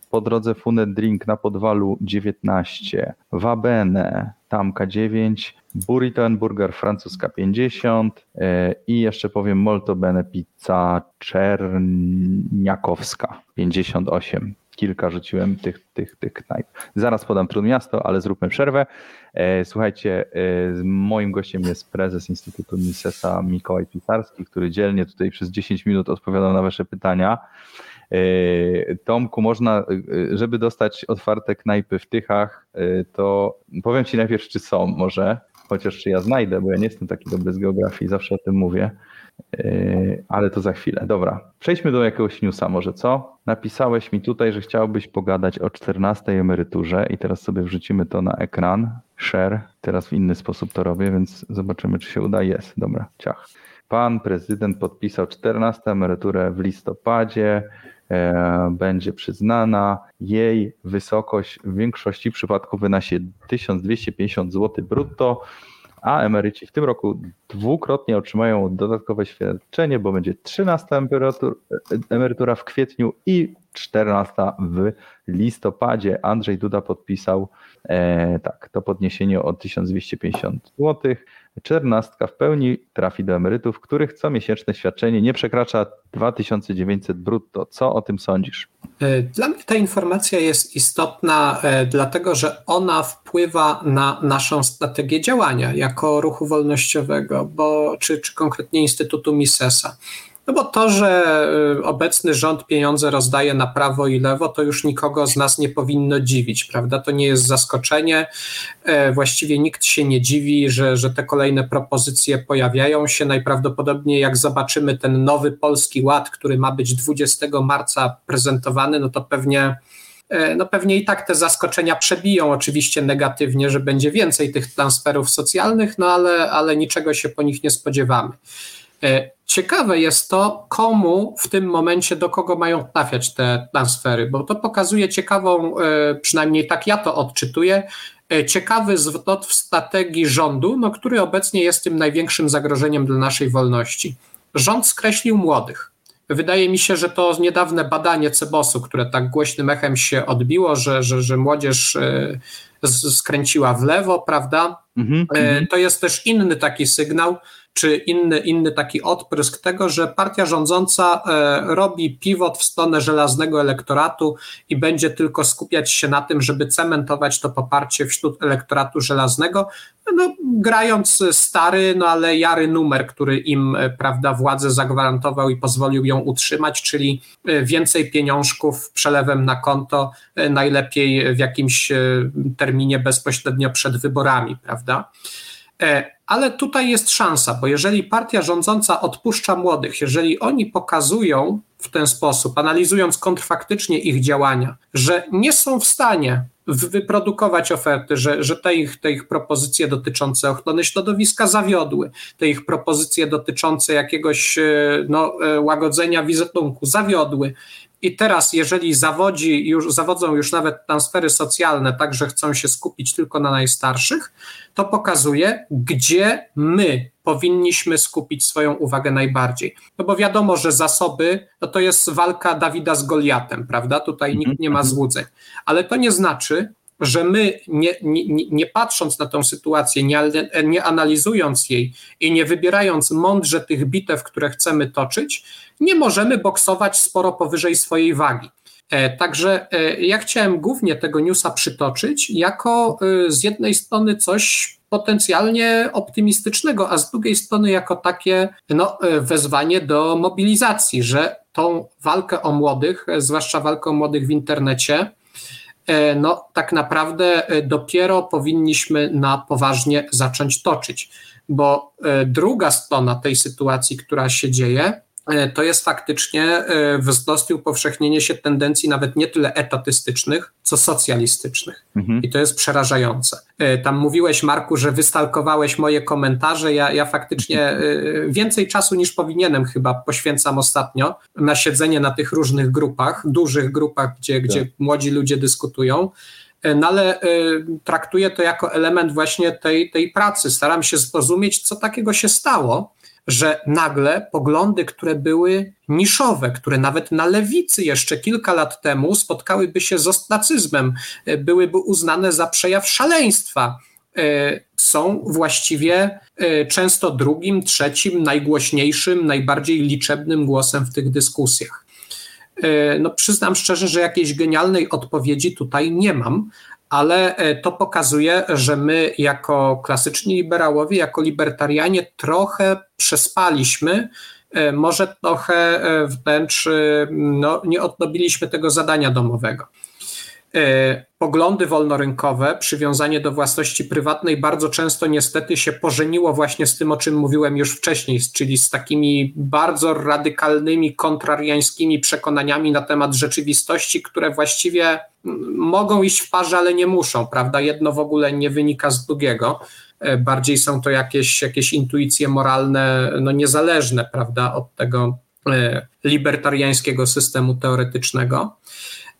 B: po drodze Funet Drink na Podwalu 19, Wabene, Tamka 9, Burrito and Burger francuska 50 e, i jeszcze powiem Molto Bene Pizza Czerniakowska 58. Kilka rzuciłem tych, tych, tych knajp. Zaraz podam Trójmiasto, ale zróbmy przerwę. E, Słuchajcie, e, moim gościem jest prezes Instytutu Misesa Mikołaj Pisarski, który dzielnie tutaj przez 10 minut odpowiadał na wasze pytania. E, Tomku, można, żeby dostać otwarte knajpy w Tychach, to powiem ci najpierw, czy są może, chociaż czy ja znajdę, bo ja nie jestem taki dobry z geografii, zawsze o tym mówię, ale to za chwilę. Dobra, przejdźmy do jakiegoś newsa może, co? Napisałeś mi tutaj, że chciałbyś pogadać o 14 emeryturze i teraz sobie wrzucimy to na ekran, share, teraz w inny sposób to robię, więc zobaczymy, czy się uda. Jest, dobra, ciach. Pan prezydent podpisał 14 emeryturę w listopadzie. E, będzie przyznana. Jej wysokość w większości przypadków wyniesie 1250 zł brutto, a emeryci w tym roku dwukrotnie otrzymają dodatkowe świadczenie, bo będzie 13 emerytur, emerytura w kwietniu i 14 w listopadzie. Andrzej Duda podpisał e, tak, to podniesienie o 1250 zł. Czternastka w pełni trafi do emerytów, których comiesięczne świadczenie nie przekracza 2900 brutto. Co o tym sądzisz?
D: E, Dla mnie ta informacja jest istotna, e, dlatego że ona wpływa na naszą strategię działania jako ruchu wolnościowego, bo, czy, czy konkretnie Instytutu Misesa. No bo to, że e, obecny rząd pieniądze rozdaje na prawo i lewo, to już nikogo z nas nie powinno dziwić, prawda? To nie jest zaskoczenie. E, Właściwie nikt się nie dziwi, że, że te kolejne propozycje pojawiają się. Najprawdopodobniej, jak zobaczymy ten nowy polski ład, który ma być 20 marca prezentowany, no to pewnie. e, No pewnie i tak te zaskoczenia przebiją oczywiście negatywnie, że będzie więcej tych transferów socjalnych, no ale, ale niczego się po nich nie spodziewamy. Ciekawe jest to, komu w tym momencie, do kogo mają trafiać te transfery, bo to pokazuje ciekawą, e, przynajmniej tak ja to odczytuję, e, ciekawy zwrot w strategii rządu, no, który obecnie jest tym największym zagrożeniem dla naszej wolności. Rząd skreślił młodych. Wydaje mi się, że to niedawne badanie Cebosu, które tak głośnym echem się odbiło, że, że, że młodzież e, skręciła w lewo, prawda?
B: Mhm,
D: E, To jest też inny taki sygnał, czy inny, inny taki odprysk tego, że partia rządząca e, robi pivot w stronę żelaznego elektoratu i będzie tylko skupiać się na tym, żeby cementować to poparcie wśród elektoratu żelaznego, no, grając stary, no ale jary numer, który im e, prawda, władzę zagwarantował i pozwolił ją utrzymać, czyli e, więcej pieniążków przelewem na konto, najlepiej w jakimś terminie bezpośrednio przed wyborami, prawda? E, Ale tutaj jest szansa, bo jeżeli partia rządząca odpuszcza młodych, jeżeli oni pokazują w ten sposób, analizując kontrfaktycznie ich działania, że nie są w stanie wyprodukować oferty, że, że te, ich, te ich propozycje dotyczące ochrony środowiska zawiodły, te ich propozycje dotyczące jakiegoś e, no, e, łagodzenia wizerunku zawiodły i teraz, jeżeli zawodzi już, zawodzą już nawet transfery socjalne, tak że chcą się skupić tylko na najstarszych, to pokazuje, gdzie my powinniśmy skupić swoją uwagę najbardziej. No bo wiadomo, że zasoby no to jest walka Dawida z Goliatem, prawda? Tutaj nikt nie ma złudzeń. Ale to nie znaczy, że my, nie, nie, nie patrząc na tą sytuację, nie, nie analizując jej i nie wybierając mądrze tych bitew, które chcemy toczyć, nie możemy boksować sporo powyżej swojej wagi. E, także e, ja chciałem głównie tego newsa przytoczyć jako e, z jednej strony coś potencjalnie optymistycznego, a z drugiej strony jako takie no, wezwanie do mobilizacji, że tą walkę o młodych, zwłaszcza walkę o młodych w internecie, no tak naprawdę dopiero powinniśmy na poważnie zacząć toczyć, bo druga strona tej sytuacji, która się dzieje, E, to jest faktycznie e, wzrost i upowszechnienie się tendencji nawet nie tyle etatystycznych, co socjalistycznych. Mhm. I to jest przerażające. E, tam mówiłeś, Marku, że wystalkowałeś moje komentarze. Ja, ja faktycznie więcej czasu niż powinienem chyba poświęcam ostatnio na siedzenie na tych różnych grupach, dużych grupach, gdzie, tak. gdzie młodzi ludzie dyskutują. No ale traktuję to jako element właśnie tej, tej pracy. Staram się zrozumieć, co takiego się stało, że nagle poglądy, które były niszowe, które nawet na lewicy jeszcze kilka lat temu spotkałyby się z ostracyzmem, e, byłyby uznane za przejaw szaleństwa, e, są właściwie e, często drugim, trzecim, najgłośniejszym, najbardziej liczebnym głosem w tych dyskusjach. No, przyznam szczerze, że jakiejś genialnej odpowiedzi tutaj nie mam, ale e, to pokazuje, że my jako klasyczni liberałowie, jako libertarianie trochę przespaliśmy, e, może trochę e, wręcz no, nie odrobiliśmy tego zadania domowego. Poglądy wolnorynkowe, przywiązanie do własności prywatnej bardzo często niestety się pożeniło właśnie z tym, o czym mówiłem już wcześniej, czyli z takimi bardzo radykalnymi, kontrariańskimi przekonaniami na temat rzeczywistości, które właściwie mogą iść w parze, ale nie muszą, prawda? Jedno w ogóle nie wynika z drugiego. E, bardziej są to jakieś, jakieś intuicje moralne, no niezależne, prawda, od tego e, libertariańskiego systemu teoretycznego.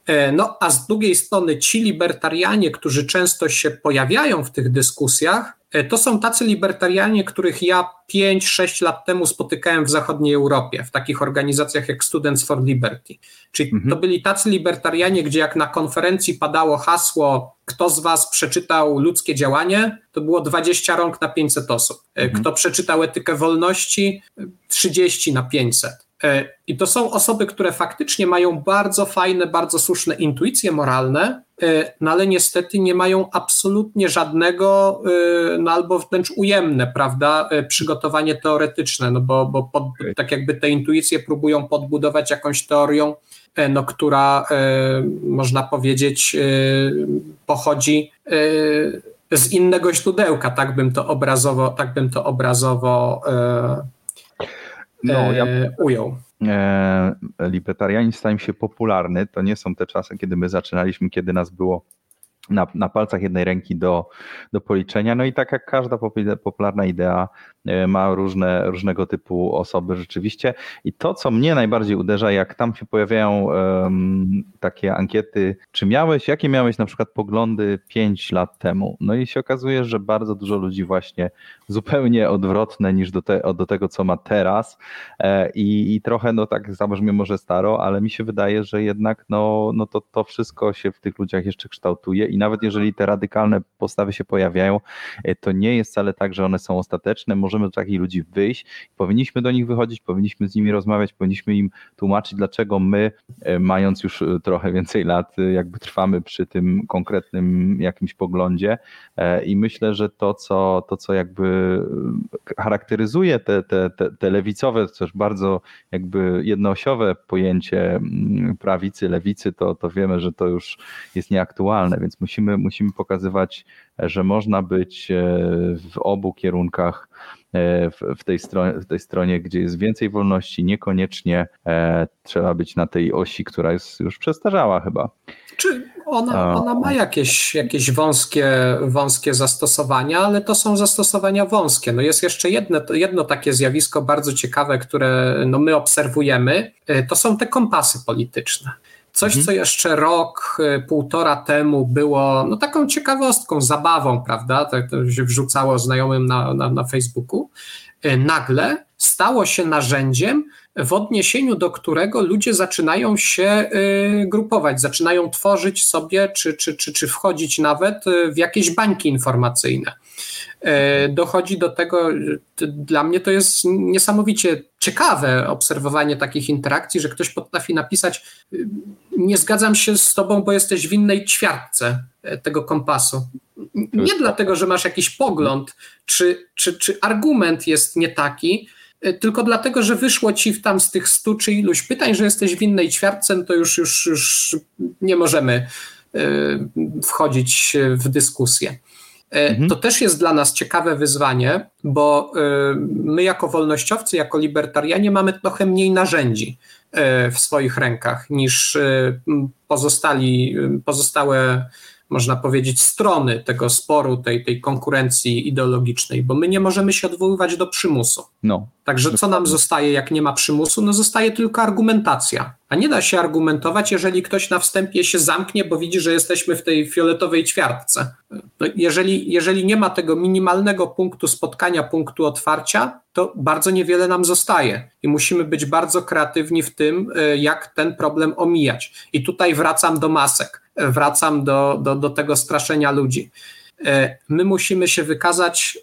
D: E, no, a z drugiej strony ci libertarianie, którzy często się pojawiają w tych dyskusjach, to są tacy libertarianie, których ja 5-6 lat temu spotykałem w zachodniej Europie, w takich organizacjach jak Students for Liberty. Czyli mhm. to byli tacy libertarianie, gdzie jak na konferencji padało hasło, kto z was przeczytał ludzkie działanie, to było 20 rąk na 500 osób. E, mhm. Kto przeczytał etykę wolności, 30 na 500. E, I to są osoby, które faktycznie mają bardzo fajne, bardzo słuszne intuicje moralne, e, no ale niestety nie mają absolutnie żadnego, e, no albo wręcz ujemne, prawda, przygotowanie teoretyczne, no bo, bo pod, tak jakby te intuicje próbują podbudować jakąś teorią, no, która można powiedzieć pochodzi z innego źródełka, tak bym to obrazowo, tak bym to obrazowo no, ja, e, ujął.
B: E, libertarianizm stał się popularny. To nie są te czasy, kiedy my zaczynaliśmy, kiedy nas było na, na palcach jednej ręki do, do policzenia. No i tak jak każda popularna idea ma różne, różnego typu osoby rzeczywiście. I to, co mnie najbardziej uderza, jak tam się pojawiają um, takie ankiety, czy miałeś, jakie miałeś na przykład poglądy 5 lat temu? No i się okazuje, że bardzo dużo ludzi właśnie zupełnie odwrotne niż do, te, do tego, co ma teraz. E, I, I trochę, no tak zabrzmie może staro, ale mi się wydaje, że jednak no, no to, to wszystko się w tych ludziach jeszcze kształtuje i nawet jeżeli te radykalne postawy się pojawiają, e, to nie jest wcale tak, że one są ostateczne. Możemy do takich ludzi wyjść, powinniśmy do nich wychodzić, powinniśmy z nimi rozmawiać, powinniśmy im tłumaczyć, dlaczego my, e, mając już e, trochę więcej lat, jakby trwamy przy tym konkretnym jakimś poglądzie. I myślę, że to, co, to, co jakby charakteryzuje te, te, te, te lewicowe, też bardzo jakby jednoosiowe pojęcie mm, prawicy, lewicy, to, to wiemy, że to już jest nieaktualne, więc musimy, musimy pokazywać, że można być e, w obu kierunkach e, w, tej stronie, w tej stronie, gdzie jest więcej wolności, niekoniecznie e, trzeba być na tej osi, która jest już przestarzała chyba.
D: Czy ona, ona ma jakieś, jakieś wąskie, wąskie zastosowania, ale to są zastosowania wąskie. No jest jeszcze jedno, jedno takie zjawisko bardzo ciekawe, które no my obserwujemy, to są te kompasy polityczne. Coś, mhm. co jeszcze rok, półtora temu było no, taką ciekawostką, zabawą, prawda? Tak to się wrzucało znajomym na, na, na Facebooku. Nagle stało się narzędziem, w odniesieniu do którego ludzie zaczynają się y, grupować, zaczynają tworzyć sobie, czy, czy, czy, czy wchodzić nawet y, w jakieś bańki informacyjne. Y, dochodzi do tego, dla mnie to jest niesamowicie ciekawe obserwowanie takich interakcji, że ktoś potrafi napisać: Nie zgadzam się z tobą, bo jesteś w innej ćwiartce tego kompasu. Nie dlatego, że masz jakiś pogląd, czy, czy, czy argument jest nie taki, E, tylko dlatego, że wyszło ci w tam z tych stu czy iluś pytań, że jesteś w innej ćwiartce, no to już, już, już nie możemy e, wchodzić w dyskusję. E, mhm. To też jest dla nas ciekawe wyzwanie, bo my jako wolnościowcy, jako libertarianie mamy trochę mniej narzędzi w swoich rękach niż pozostali, pozostałe można powiedzieć, strony tego sporu, tej, tej konkurencji ideologicznej, bo my nie możemy się odwoływać do przymusu. No. Także co nam zostaje, jak nie ma przymusu? No zostaje tylko argumentacja. Nie da się argumentować, jeżeli ktoś na wstępie się zamknie, bo widzi, że jesteśmy w tej fioletowej ćwiartce. No jeżeli, jeżeli nie ma tego minimalnego punktu spotkania, punktu otwarcia, to bardzo niewiele nam zostaje i musimy być bardzo kreatywni w tym, y, jak ten problem omijać. I tutaj wracam do masek wracam do, do, do tego straszenia ludzi. E, my musimy się wykazać,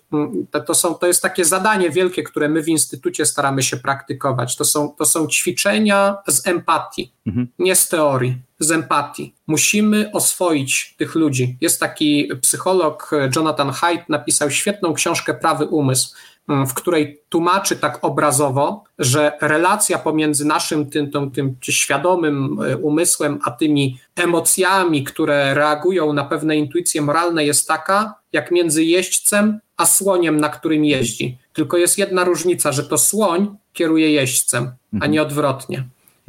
D: to, są, to jest takie zadanie wielkie, które my w Instytucie staramy się praktykować. To są, to są ćwiczenia z empatii, mhm. nie z teorii, z empatii. Musimy oswoić tych ludzi. Jest taki psycholog Jonathan Haidt, napisał świetną książkę Prawy Umysł. W której tłumaczy tak obrazowo, że relacja pomiędzy naszym tym, tym, tym świadomym e, umysłem, a tymi emocjami, które reagują na pewne intuicje moralne, jest taka, jak między jeźdźcem a słoniem, na którym jeździ. Tylko jest jedna różnica, że to słoń kieruje jeźdźcem, a nie odwrotnie.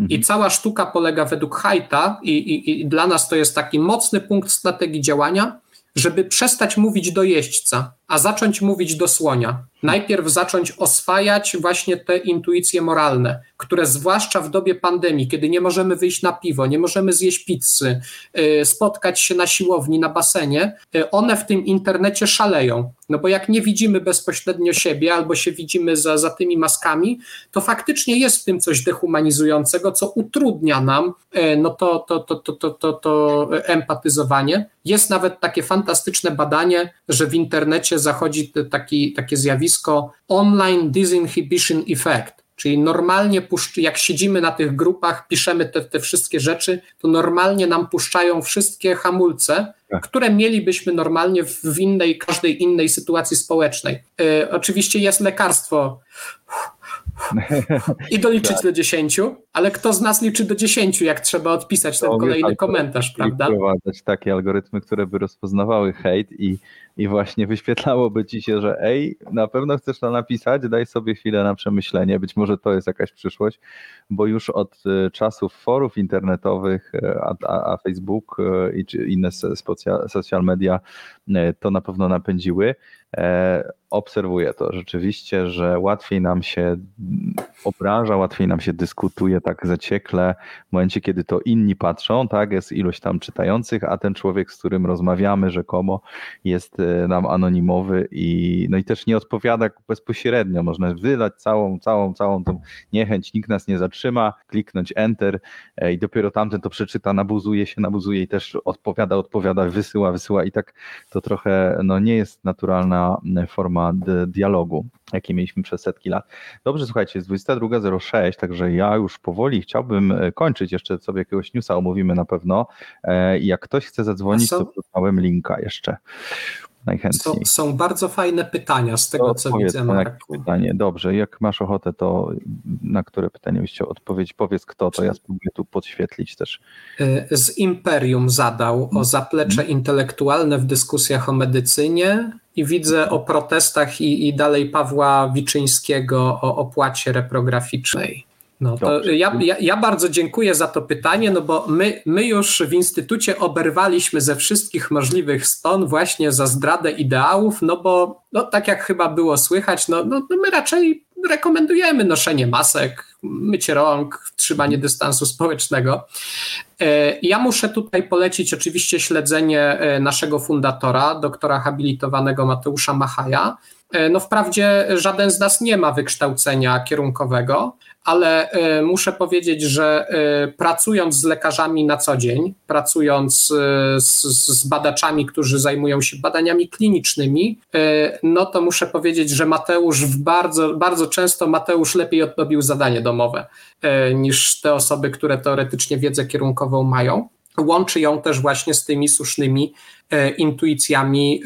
D: I cała sztuka polega według Hajta, i, i, i dla nas to jest taki mocny punkt strategii działania, żeby przestać mówić do jeźdźca, a zacząć mówić do słonia. Najpierw zacząć oswajać właśnie te intuicje moralne, które zwłaszcza w dobie pandemii, kiedy nie możemy wyjść na piwo, nie możemy zjeść pizzy, y, spotkać się na siłowni, na basenie, y, one w tym internecie szaleją. No bo jak nie widzimy bezpośrednio siebie albo się widzimy za, za tymi maskami, to faktycznie jest w tym coś dehumanizującego, co utrudnia nam y, no to, to, to, to, to, to, to empatyzowanie. Jest nawet takie fantastyczne badanie, że w internecie zachodzi taki, takie zjawisko online disinhibition effect, czyli normalnie jak siedzimy na tych grupach, piszemy te, te wszystkie rzeczy, to normalnie nam puszczają wszystkie hamulce, tak. które mielibyśmy normalnie w innej, każdej innej sytuacji społecznej. Y, oczywiście jest lekarstwo i doliczyć tak. do 10, ale kto z nas liczy do 10, jak trzeba odpisać ten kolejny komentarz, prawda?
B: Wprowadzać takie algorytmy, które by rozpoznawały hejt i i właśnie wyświetlałoby ci się, że ej, na pewno chcesz to napisać, daj sobie chwilę na przemyślenie, być może to jest jakaś przyszłość, bo już od e, czasów forów internetowych, e, a, a, a Facebook e, i czy inne social media to na pewno napędziły, obserwuję to. Rzeczywiście, że łatwiej nam się obraża, łatwiej nam się dyskutuje tak zaciekle w momencie, kiedy to inni patrzą, tak, jest ilość tam czytających, a ten człowiek, z którym rozmawiamy rzekomo jest e, nam anonimowy i no i też nie odpowiada bezpośrednio, można wydać całą, całą, całą tą niechęć, nikt nas nie zatrzyma, kliknąć enter e, i dopiero tamten to przeczyta, nabuzuje się, nabuzuje i też odpowiada, odpowiada, wysyła, wysyła. I tak to trochę no nie jest naturalna forma dialogu, jaki mieliśmy przez setki lat. Dobrze, słuchajcie, jest 22.06, także ja już powoli chciałbym e, kończyć. Jeszcze sobie jakiegoś newsa omówimy na pewno. E, jak ktoś chce zadzwonić, to podałem linka jeszcze. Najchętniej.
D: Są, są, bardzo fajne pytania z tego, to co widzę, Marku.
B: Pytanie. Dobrze, jak masz ochotę, to na które pytanie byś chciał odpowiedzieć? Powiedz kto, to ja spróbuję tu podświetlić też.
D: E, z Imperium zadał o zaplecze hmm. intelektualne w dyskusjach o medycynie i widzę o protestach i, i dalej Pawła Wiczyńskiego o opłacie reprograficznej. No to ja, ja, ja, bardzo dziękuję za to pytanie, no bo my, my już w Instytucie oberwaliśmy ze wszystkich możliwych stron właśnie za zdradę ideałów, no bo no, tak jak chyba było słychać, no, no, no my raczej rekomendujemy noszenie masek, mycie rąk, trzymanie dystansu społecznego. E, ja muszę tutaj polecić oczywiście śledzenie e, naszego fundatora, doktora habilitowanego Mateusza Machaja. E, no wprawdzie żaden z nas nie ma wykształcenia kierunkowego, ale e, muszę powiedzieć, że e, pracując z lekarzami na co dzień, pracując e, z, z, badaczami, którzy zajmują się badaniami klinicznymi, no to muszę powiedzieć, że Mateusz bardzo, bardzo często Mateusz lepiej odrobił zadanie domowe niż te osoby, które teoretycznie wiedzę kierunkową mają. Łączy ją też właśnie z tymi słusznymi intuicjami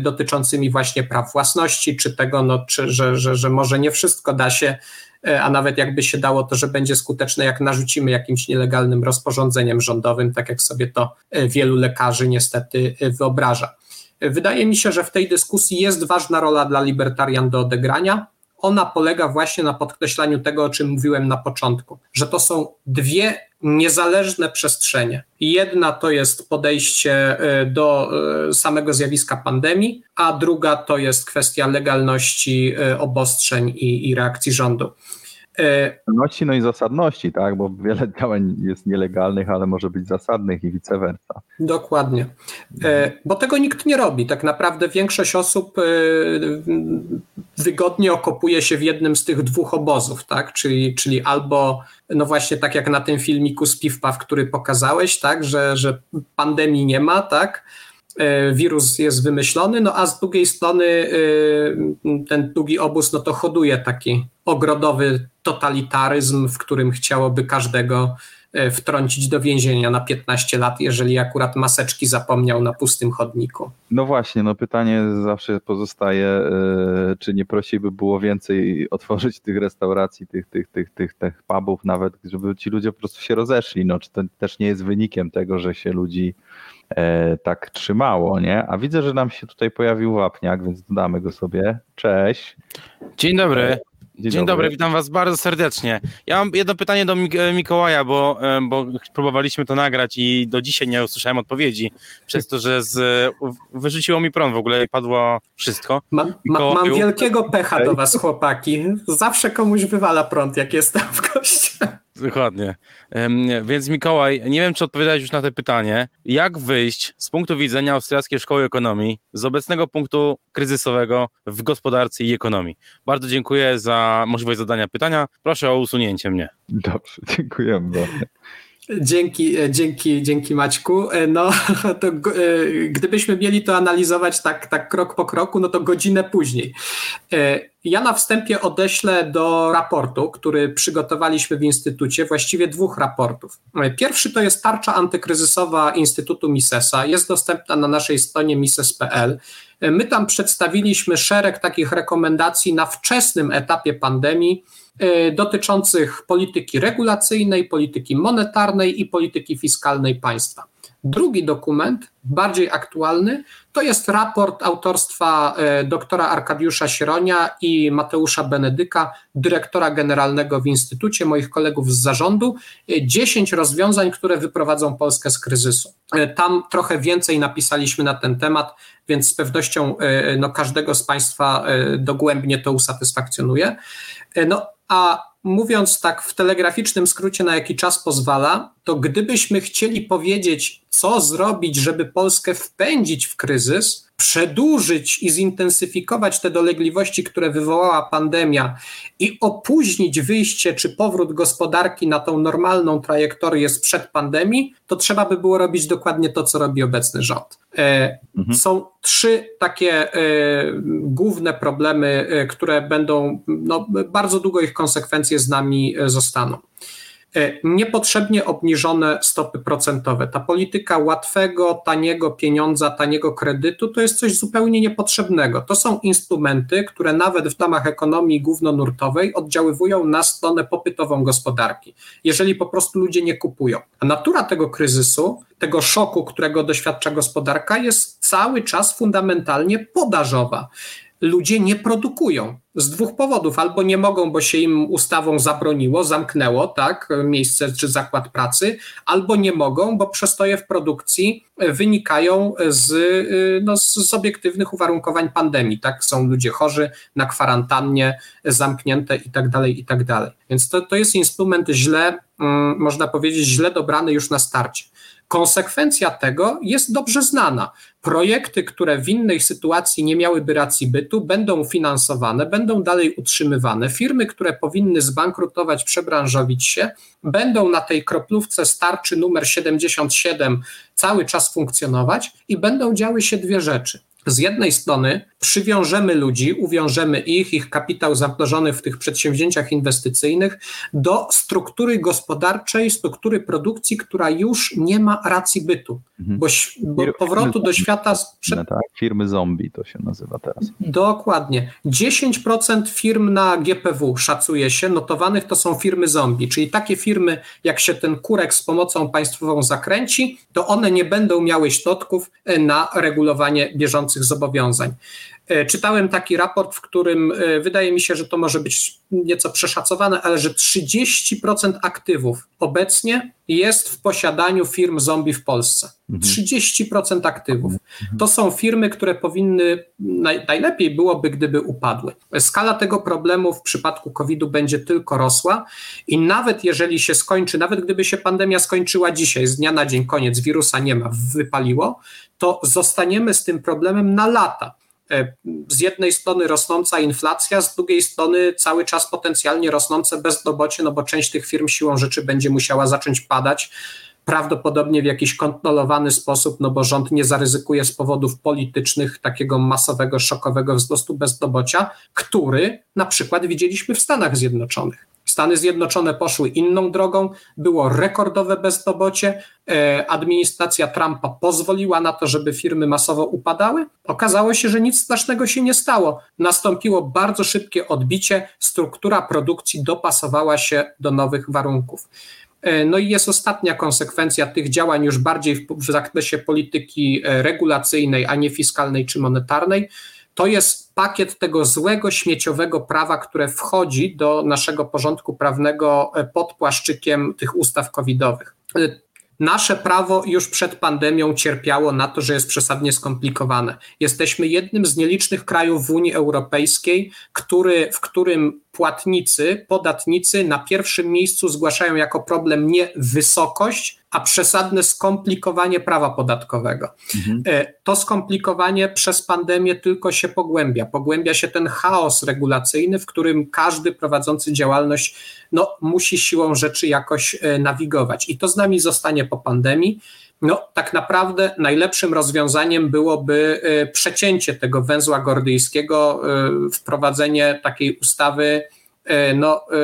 D: dotyczącymi właśnie praw własności, czy tego, no, czy, że, że, że może nie wszystko da się E, a nawet jakby się dało, to że będzie skuteczne, jak narzucimy jakimś nielegalnym rozporządzeniem rządowym, tak jak sobie to e, wielu lekarzy niestety e, wyobraża. Wydaje mi się, że w tej dyskusji jest ważna rola dla libertarian do odegrania. Ona polega właśnie na podkreślaniu tego, o czym mówiłem na początku, że to są dwie niezależne przestrzenie. Jedna to jest podejście do samego zjawiska pandemii, a druga to jest kwestia legalności obostrzeń i, i reakcji rządu.
B: Legalności, no i zasadności, tak, bo wiele działań jest nielegalnych, ale może być zasadnych i vice versa.
D: Dokładnie, e, bo tego nikt nie robi. Tak naprawdę większość osób e, wygodnie okopuje się w jednym z tych dwóch obozów, tak, czyli, czyli albo no właśnie tak jak na tym filmiku z Piwpaw, który pokazałeś, tak, że, że pandemii nie ma, tak, E, wirus jest wymyślony, no a z drugiej strony e, ten drugi obóz no to hoduje taki ogrodowy totalitaryzm, w którym chciałoby każdego e, wtrącić do więzienia na 15 lat, jeżeli akurat maseczki zapomniał na pustym chodniku.
B: No właśnie, no pytanie zawsze pozostaje, czy nie prościej by było więcej otworzyć tych restauracji, tych, tych, tych, tych, tych pubów nawet, żeby ci ludzie po prostu się rozeszli, no czy to też nie jest wynikiem tego, że się ludzi e, tak trzymało, nie? A widzę, że nam się tutaj pojawił wapniak, więc dodamy go sobie. Cześć.
A: Dzień dobry. E, dzień, Dzień dobry. dobry. witam Was bardzo serdecznie. Ja mam jedno pytanie do e, Mikołaja, bo, e, bo próbowaliśmy to nagrać i do dzisiaj nie usłyszałem odpowiedzi, przez to, że z, wyrzuciło mi prąd w ogóle i padło wszystko.
D: Ma, ma, mam wielkiego pecha do Was, chłopaki. Zawsze komuś wywala prąd, jak jestem w kościele.
A: Dokładnie. Więc Mikołaj, nie wiem, czy odpowiadałeś już na to pytanie. Jak wyjść z punktu widzenia Austriackiej Szkoły Ekonomii z obecnego punktu kryzysowego w gospodarce i ekonomii? Bardzo dziękuję za możliwość zadania pytania. Proszę o usunięcie mnie.
B: Dobrze, dziękujemy.
D: Dzięki, e, dzięki, dzięki Maćku. E, no, to, e, gdybyśmy mieli to analizować tak, tak krok po kroku, no to godzinę później. Ja na wstępie odeślę do raportu, który przygotowaliśmy w Instytucie, właściwie dwóch raportów. Pierwszy to jest tarcza antykryzysowa Instytutu Misesa, jest dostępna na naszej stronie mises.pl. My tam przedstawiliśmy szereg takich rekomendacji na wczesnym etapie pandemii, E, dotyczących polityki regulacyjnej, polityki monetarnej i polityki fiskalnej państwa. Drugi dokument, bardziej aktualny, to jest raport autorstwa e, doktora Arkadiusza Sieronia i Mateusza Benedyka, dyrektora generalnego w Instytucie, moich kolegów z zarządu. 10 e, rozwiązań, które wyprowadzą Polskę z kryzysu. Tam trochę więcej napisaliśmy na ten temat, więc z pewnością no, każdego z Państwa dogłębnie to usatysfakcjonuje. No, a mówiąc tak w telegraficznym skrócie, na jaki czas pozwala, to gdybyśmy chcieli powiedzieć, co zrobić, żeby Polskę wpędzić w kryzys, przedłużyć i zintensyfikować te dolegliwości, które wywołała pandemia i opóźnić wyjście czy powrót gospodarki na tą normalną trajektorię sprzed pandemii, to trzeba by było robić dokładnie to, co robi obecny rząd. E, mhm. Są trzy takie e, główne problemy, e, które będą, no, bardzo długo ich konsekwencje z nami zostaną. E, niepotrzebnie obniżone stopy procentowe. Ta polityka łatwego, taniego pieniądza, taniego kredytu to jest coś zupełnie niepotrzebnego. To są instrumenty, które nawet w ramach ekonomii głównonurtowej oddziaływują na stronę popytową gospodarki, jeżeli po prostu ludzie nie kupują. A natura tego kryzysu, tego szoku, którego doświadcza gospodarka, jest cały czas fundamentalnie podażowa ludzie nie produkują. Z dwóch powodów. Albo nie mogą, bo się im ustawą zabroniło, zamknęło, tak, miejsce czy zakład pracy, albo nie mogą, bo przestoje w produkcji wynikają z, no, z obiektywnych uwarunkowań pandemii, tak. Są ludzie chorzy na kwarantannie, zamknięte i tak dalej, i tak dalej. Więc to, to jest instrument źle, mm, można powiedzieć, źle dobrany już na starcie. Konsekwencja tego jest dobrze znana. Projekty, które w innej sytuacji nie miałyby racji bytu, będą finansowane, będą dalej utrzymywane. Firmy, które powinny zbankrutować, przebranżowić się, będą na tej kroplówce starczy numer 77 cały czas funkcjonować i będą działy się dwie rzeczy z jednej strony przywiążemy ludzi, uwiążemy ich, ich kapitał zamrożony w tych przedsięwzięciach inwestycyjnych do struktury gospodarczej, struktury produkcji, która już nie ma racji bytu, mhm. bo, bo powrotu do świata
B: sprzed... tak? Firmy zombie to się nazywa teraz.
D: Dokładnie. 10% firm na GPW szacuje się, notowanych to są firmy zombie, czyli takie firmy, jak się ten kurek z pomocą państwową zakręci, to one nie będą miały środków na regulowanie bieżących zobowiązań. E, czytałem taki raport, w którym e, wydaje mi się, że to może być nieco przeszacowane, ale że 30% aktywów obecnie jest w posiadaniu firm zombie w Polsce. 30% mhm. aktywów. Mhm. To są firmy, które powinny, najlepiej byłoby, gdyby upadły. Skala tego problemu w przypadku COVID-u będzie tylko rosła i nawet jeżeli się skończy, nawet gdyby się pandemia skończyła dzisiaj, z dnia na dzień, koniec, wirusa nie ma, wypaliło, to zostaniemy z tym problemem na lata. E, z jednej strony rosnąca inflacja, z drugiej strony cały czas potencjalnie rosnące bezrobocie, no bo część tych firm siłą rzeczy będzie musiała zacząć padać, prawdopodobnie w jakiś kontrolowany sposób, no bo rząd nie zaryzykuje z powodów politycznych takiego masowego, szokowego wzrostu bezrobocia, który na przykład widzieliśmy w Stanach Zjednoczonych. Stany Zjednoczone poszły inną drogą, było rekordowe bezrobocie, e, administracja Trumpa pozwoliła na to, żeby firmy masowo upadały. Okazało się, że nic strasznego się nie stało. Nastąpiło bardzo szybkie odbicie, struktura produkcji dopasowała się do nowych warunków. E, no i jest ostatnia konsekwencja tych działań już bardziej w, w zakresie polityki e, regulacyjnej, a nie fiskalnej czy monetarnej to jest pakiet tego złego, śmieciowego prawa, które wchodzi do naszego porządku prawnego e, pod płaszczykiem tych ustaw covidowych. Nasze prawo już przed pandemią cierpiało na to, że jest przesadnie skomplikowane. Jesteśmy jednym z nielicznych krajów w Unii Europejskiej, który, w którym płatnicy, podatnicy na pierwszym miejscu zgłaszają jako problem nie wysokość, a przesadne skomplikowanie prawa podatkowego. Mhm. E, to skomplikowanie przez pandemię tylko się pogłębia. Pogłębia się ten chaos regulacyjny, w którym każdy prowadzący działalność no, musi siłą rzeczy jakoś e, nawigować. I to z nami zostanie po pandemii. No, tak naprawdę najlepszym rozwiązaniem byłoby e, przecięcie tego węzła gordyjskiego, wprowadzenie takiej ustawy no, e,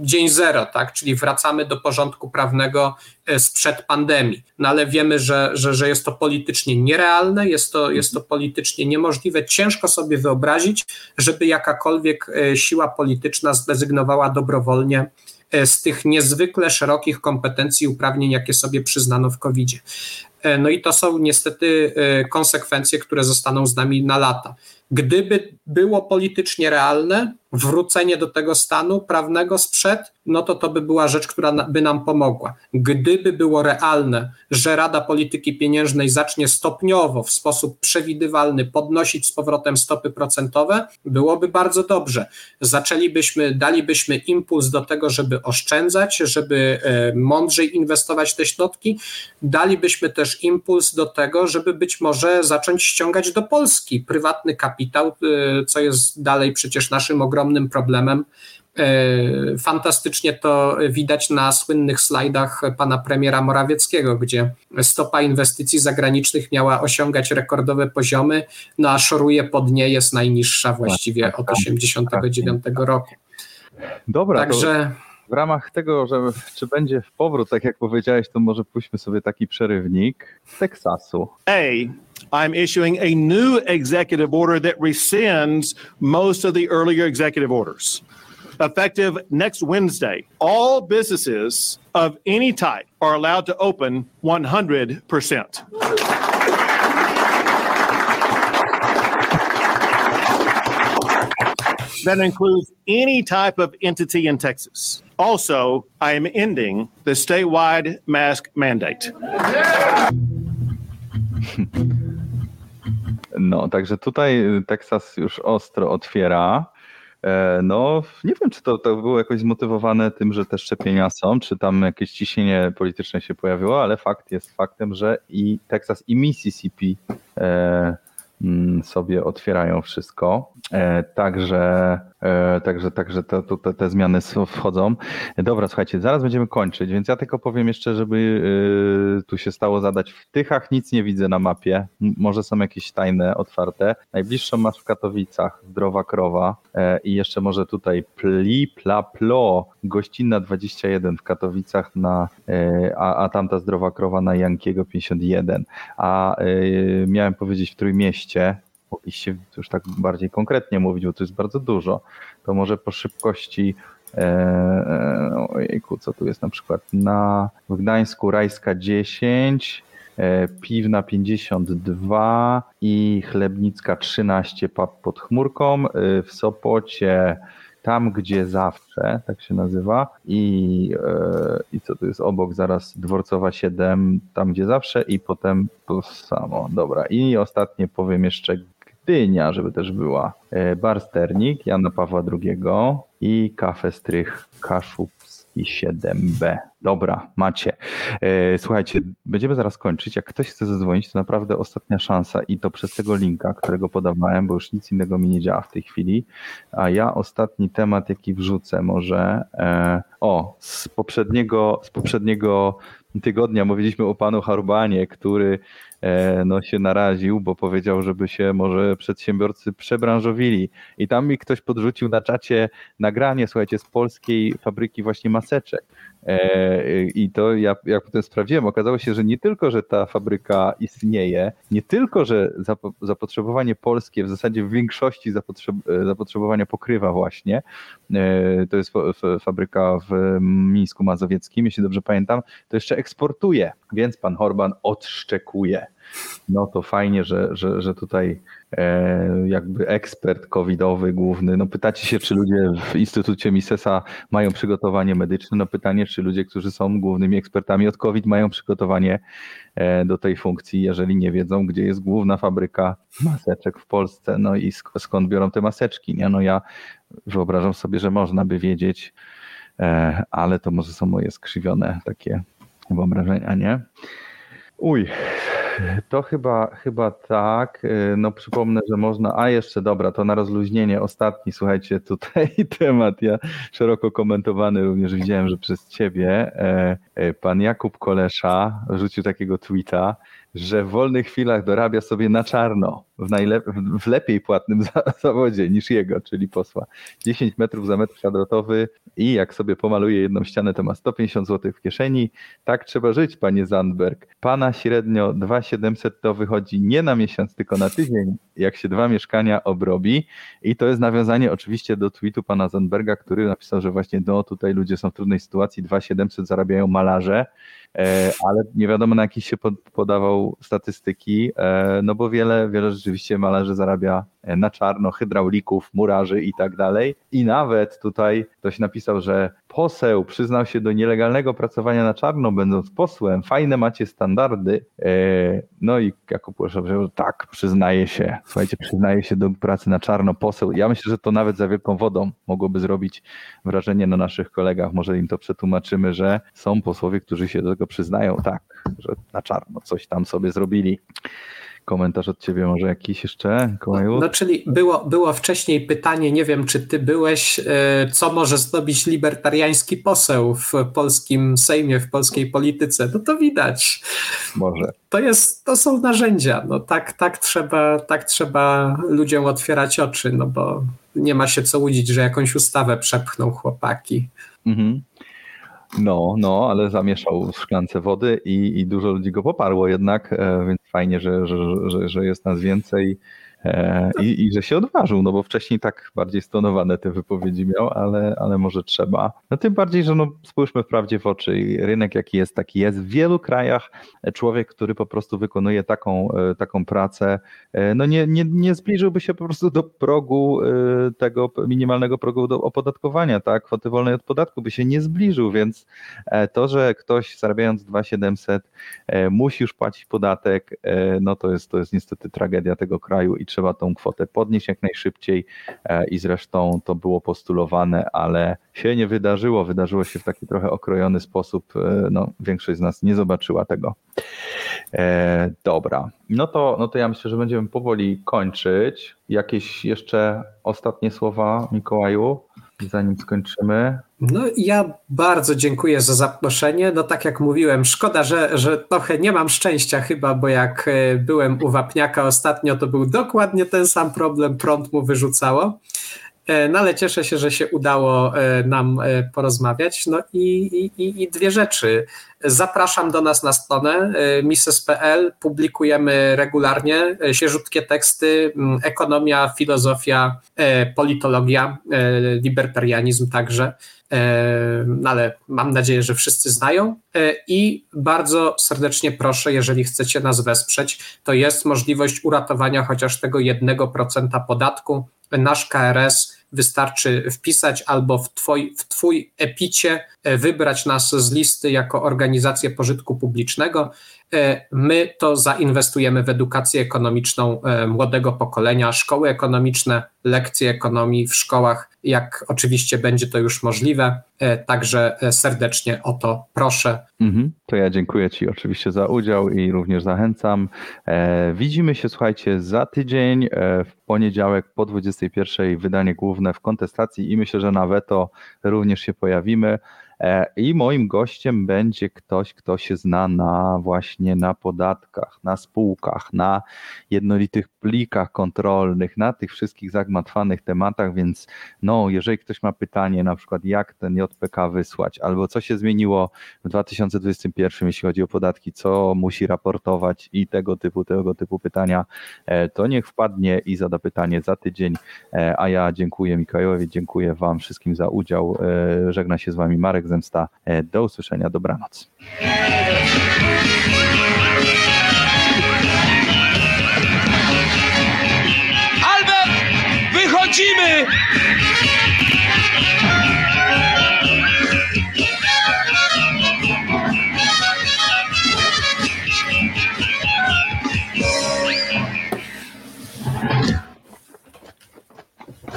D: dzień zero, tak? czyli wracamy do porządku prawnego e, sprzed pandemii. No ale wiemy, że, że, że jest to politycznie nierealne, jest to, jest to politycznie niemożliwe. Ciężko sobie wyobrazić, żeby jakakolwiek siła polityczna zrezygnowała dobrowolnie z tych niezwykle szerokich kompetencji i uprawnień, jakie sobie przyznano w COVID-zie. No i to są niestety konsekwencje, które zostaną z nami na lata. Gdyby było politycznie realne, wrócenie do tego stanu prawnego sprzed, no to to by była rzecz, która by nam pomogła. Gdyby było realne, że Rada Polityki Pieniężnej zacznie stopniowo, w sposób przewidywalny podnosić z powrotem stopy procentowe, byłoby bardzo dobrze. Zaczęlibyśmy, dalibyśmy impuls do tego, żeby oszczędzać, żeby e, mądrzej inwestować te środki, dalibyśmy też impuls do tego, żeby być może zacząć ściągać do Polski prywatny kapitał, e, co jest dalej przecież naszym ogromnym ogromnym problemem. E, fantastycznie to widać na słynnych slajdach pana premiera Morawieckiego, gdzie stopa inwestycji zagranicznych miała osiągać rekordowe poziomy, no a szoruje pod nie, jest najniższa właściwie od 1989 roku.
B: Dobra, Także... w ramach tego, że czy będzie w powrót, tak jak powiedziałeś, to może pójdźmy sobie taki przerywnik z Teksasu.
F: Ej, I'm issuing a new executive order that rescinds most of the earlier executive orders. Effective next Wednesday, all businesses of any type are allowed to open 100%. that includes any type of entity in Texas. Also, I am ending the statewide mask mandate.
B: No, także tutaj Teksas już ostro otwiera. E, No, nie wiem, czy to, to było jakoś zmotywowane tym, że te szczepienia są, czy tam jakieś ciśnienie polityczne się pojawiło, ale fakt jest faktem, że i Teksas, i Mississippi e, sobie otwierają wszystko. E, Także, e, także, także te, te, te- te zmiany wchodzą. Dobra, słuchajcie, zaraz będziemy kończyć, więc ja tylko powiem jeszcze, żeby e, tu się stało zadać. W Tychach nic nie widzę na mapie. Może są jakieś tajne, otwarte. Najbliższą masz w Katowicach, Zdrowa Krowa e, i jeszcze może tutaj Pli, Pla, Plo, Gościnna 21 w Katowicach, na, a, a tamta Zdrowa Krowa na Jankiego 51. A miałem powiedzieć w Trójmieście, mogliście już tak bardziej konkretnie mówić, bo to jest bardzo dużo, to może po szybkości e, e, ojejku, co tu jest na przykład? Na w Gdańsku Rajska 10, e, Piwna 52 i Chlebnicka 13 pub pod chmurką, e, w Sopocie tam, gdzie zawsze, tak się nazywa, i, e, i co tu jest obok, zaraz Dworcowa 7, tam, gdzie zawsze, i potem to samo. Dobra, i ostatnie powiem jeszcze Gdynia, żeby też była. E, Bar Sternik Jana Pawła II i Kafe Strych Kaszubski 7B. Dobra, macie. E, Słuchajcie, będziemy zaraz kończyć. Jak ktoś chce zadzwonić, to naprawdę ostatnia szansa i to przez tego linka, którego podawałem, bo już nic innego mi nie działa w tej chwili. A ja ostatni temat, jaki wrzucę może, e, o, z poprzedniego, z poprzedniego tygodnia mówiliśmy o panu Harbanie, który no, się naraził, bo powiedział, żeby się może przedsiębiorcy przebranżowili. I tam mi ktoś podrzucił na czacie nagranie, słuchajcie, z polskiej fabryki właśnie maseczek. E, I to ja, jak potem sprawdziłem, okazało się, że nie tylko, że ta fabryka istnieje, nie tylko, że zapo- zapotrzebowanie polskie w zasadzie w większości e, zapotrzebowania pokrywa właśnie. E, To jest fa- fa- fabryka w Mińsku Mazowieckim, jeśli dobrze pamiętam, to jeszcze eksportuje, więc pan Horban odszczekuje. No to fajnie, że, że, że tutaj e, jakby ekspert covidowy główny, no pytacie się, czy ludzie w Instytucie Misesa mają przygotowanie medyczne, no pytanie, czy ludzie, którzy są głównymi ekspertami od COVID mają przygotowanie e, do tej funkcji, jeżeli nie wiedzą, gdzie jest główna fabryka maseczek w Polsce, no i sk- skąd biorą te maseczki, nie? No ja wyobrażam sobie, że można by wiedzieć, e, ale to może są moje skrzywione takie wyobrażenia, nie? Uj, to chyba, chyba tak. Y, No przypomnę, że można. A jeszcze dobra, to na rozluźnienie ostatni, słuchajcie, tutaj temat. Ja szeroko komentowany również widziałem, że przez ciebie e, e, pan Jakub Kolesza rzucił takiego tweeta, że w wolnych chwilach dorabia sobie na czarno w, najlep- w lepiej płatnym za- zawodzie niż jego, czyli posła. 10 metrów za metr kwadratowy i jak sobie pomaluje jedną ścianę, to ma 150 zł w kieszeni. Tak trzeba żyć, panie Zandberg. Pana średnio 2700 to wychodzi nie na miesiąc, tylko na tydzień, jak się dwa mieszkania obrobi. I to jest nawiązanie oczywiście do tweetu pana Zandberga, który napisał, że właśnie no tutaj ludzie są w trudnej sytuacji, 2700 zarabiają malarze, ale nie wiadomo na jakich się pod- podawał statystyki, e, no bo wiele, wiele rzeczywiście malarzy zarabia e, na czarno, hydraulików, murarzy i tak dalej. I nawet tutaj ktoś napisał, że poseł przyznał się do nielegalnego pracowania na czarno, będąc posłem. Fajne macie standardy. E, No i Jakub Łesza powiedział, tak, przyznaje się. Słuchajcie, przyznaje się do pracy na czarno poseł. Ja myślę, że to nawet za wielką wodą mogłoby zrobić wrażenie na naszych kolegach. Może im to przetłumaczymy, że są posłowie, którzy się do tego przyznają, tak, że na czarno coś tam sobie zrobili. Komentarz od ciebie może jakiś jeszcze, Kołaju?
D: No, czyli było, było wcześniej pytanie, nie wiem, czy ty byłeś, e, co może zrobić libertariański poseł w polskim Sejmie, w polskiej polityce. No to widać.
B: Może.
D: To, jest, to są narzędzia. No tak, tak, trzeba, tak trzeba ludziom otwierać oczy, no bo nie ma się co łudzić, że jakąś ustawę przepchną chłopaki.
B: Mhm. No, no, ale zamieszał w szklance wody i, i dużo ludzi go poparło jednak, e, więc fajnie, że, że, że, że jest nas więcej. E, I, I że się odważył, no bo wcześniej tak bardziej stonowane te wypowiedzi miał, ale, ale może trzeba. No tym bardziej, że no spójrzmy wprawdzie w oczy rynek jaki jest, taki jest. W wielu krajach człowiek, który po prostu wykonuje taką, e, taką pracę, e, no nie, nie, nie zbliżyłby się po prostu do progu tego minimalnego progu do opodatkowania, tak? Kwoty wolnej od podatku by się nie zbliżył, więc to, że ktoś zarabiając 2700 e, musi już płacić podatek, no to jest, to jest niestety tragedia tego kraju i trzeba tą kwotę podnieść jak najszybciej e, i zresztą to było postulowane, ale się nie wydarzyło, wydarzyło się w taki trochę okrojony sposób, e, no większość z nas nie zobaczyła tego. E, dobra, no to, no to ja myślę, że będziemy powoli kończyć. Jakieś jeszcze ostatnie słowa, Mikołaju, zanim skończymy?
D: No ja bardzo dziękuję za zaproszenie. No tak jak mówiłem, szkoda, że, że trochę nie mam szczęścia chyba, bo jak e, byłem u Wapniaka ostatnio, to był dokładnie ten sam problem, prąd mu wyrzucało. E, No ale cieszę się, że się udało e, nam e, porozmawiać. No i, i, i dwie rzeczy. Zapraszam do nas na stronę mises.pl. Publikujemy regularnie e, świeżutkie teksty, ekonomia, filozofia, politologia, libertarianizm także. No ale mam nadzieję, że wszyscy znają. I bardzo serdecznie proszę, jeżeli chcecie nas wesprzeć, to jest możliwość uratowania chociaż tego 1% podatku. Nasz KRS wystarczy wpisać albo w, twoj, w Twój epicie e, wybrać nas z listy jako organizację pożytku publicznego. E, My to zainwestujemy w edukację ekonomiczną e, młodego pokolenia, szkoły ekonomiczne, lekcje ekonomii w szkołach, jak oczywiście będzie to już możliwe. E, Także serdecznie o to proszę.
B: Mhm. To ja dziękuję Ci oczywiście za udział i również zachęcam. Widzimy się, słuchajcie, za tydzień, w poniedziałek po 21 wydanie główne w kontestacji i myślę, że na weto również się pojawimy. E, I moim gościem będzie ktoś, kto się zna na właśnie na podatkach, na spółkach, na jednolitych plikach kontrolnych, na tych wszystkich zagmatwanych tematach, więc no, jeżeli ktoś ma pytanie, na przykład jak ten JPK wysłać, albo co się zmieniło w 2021, jeśli chodzi o podatki, co musi raportować i tego typu, tego typu pytania, e, to niech wpadnie i zada pytanie za tydzień, E, a ja dziękuję Mikołajowi, dziękuję Wam wszystkim za udział, E, żegna się z Wami Marek Zemsta, do usłyszenia, dobranoc. Bye.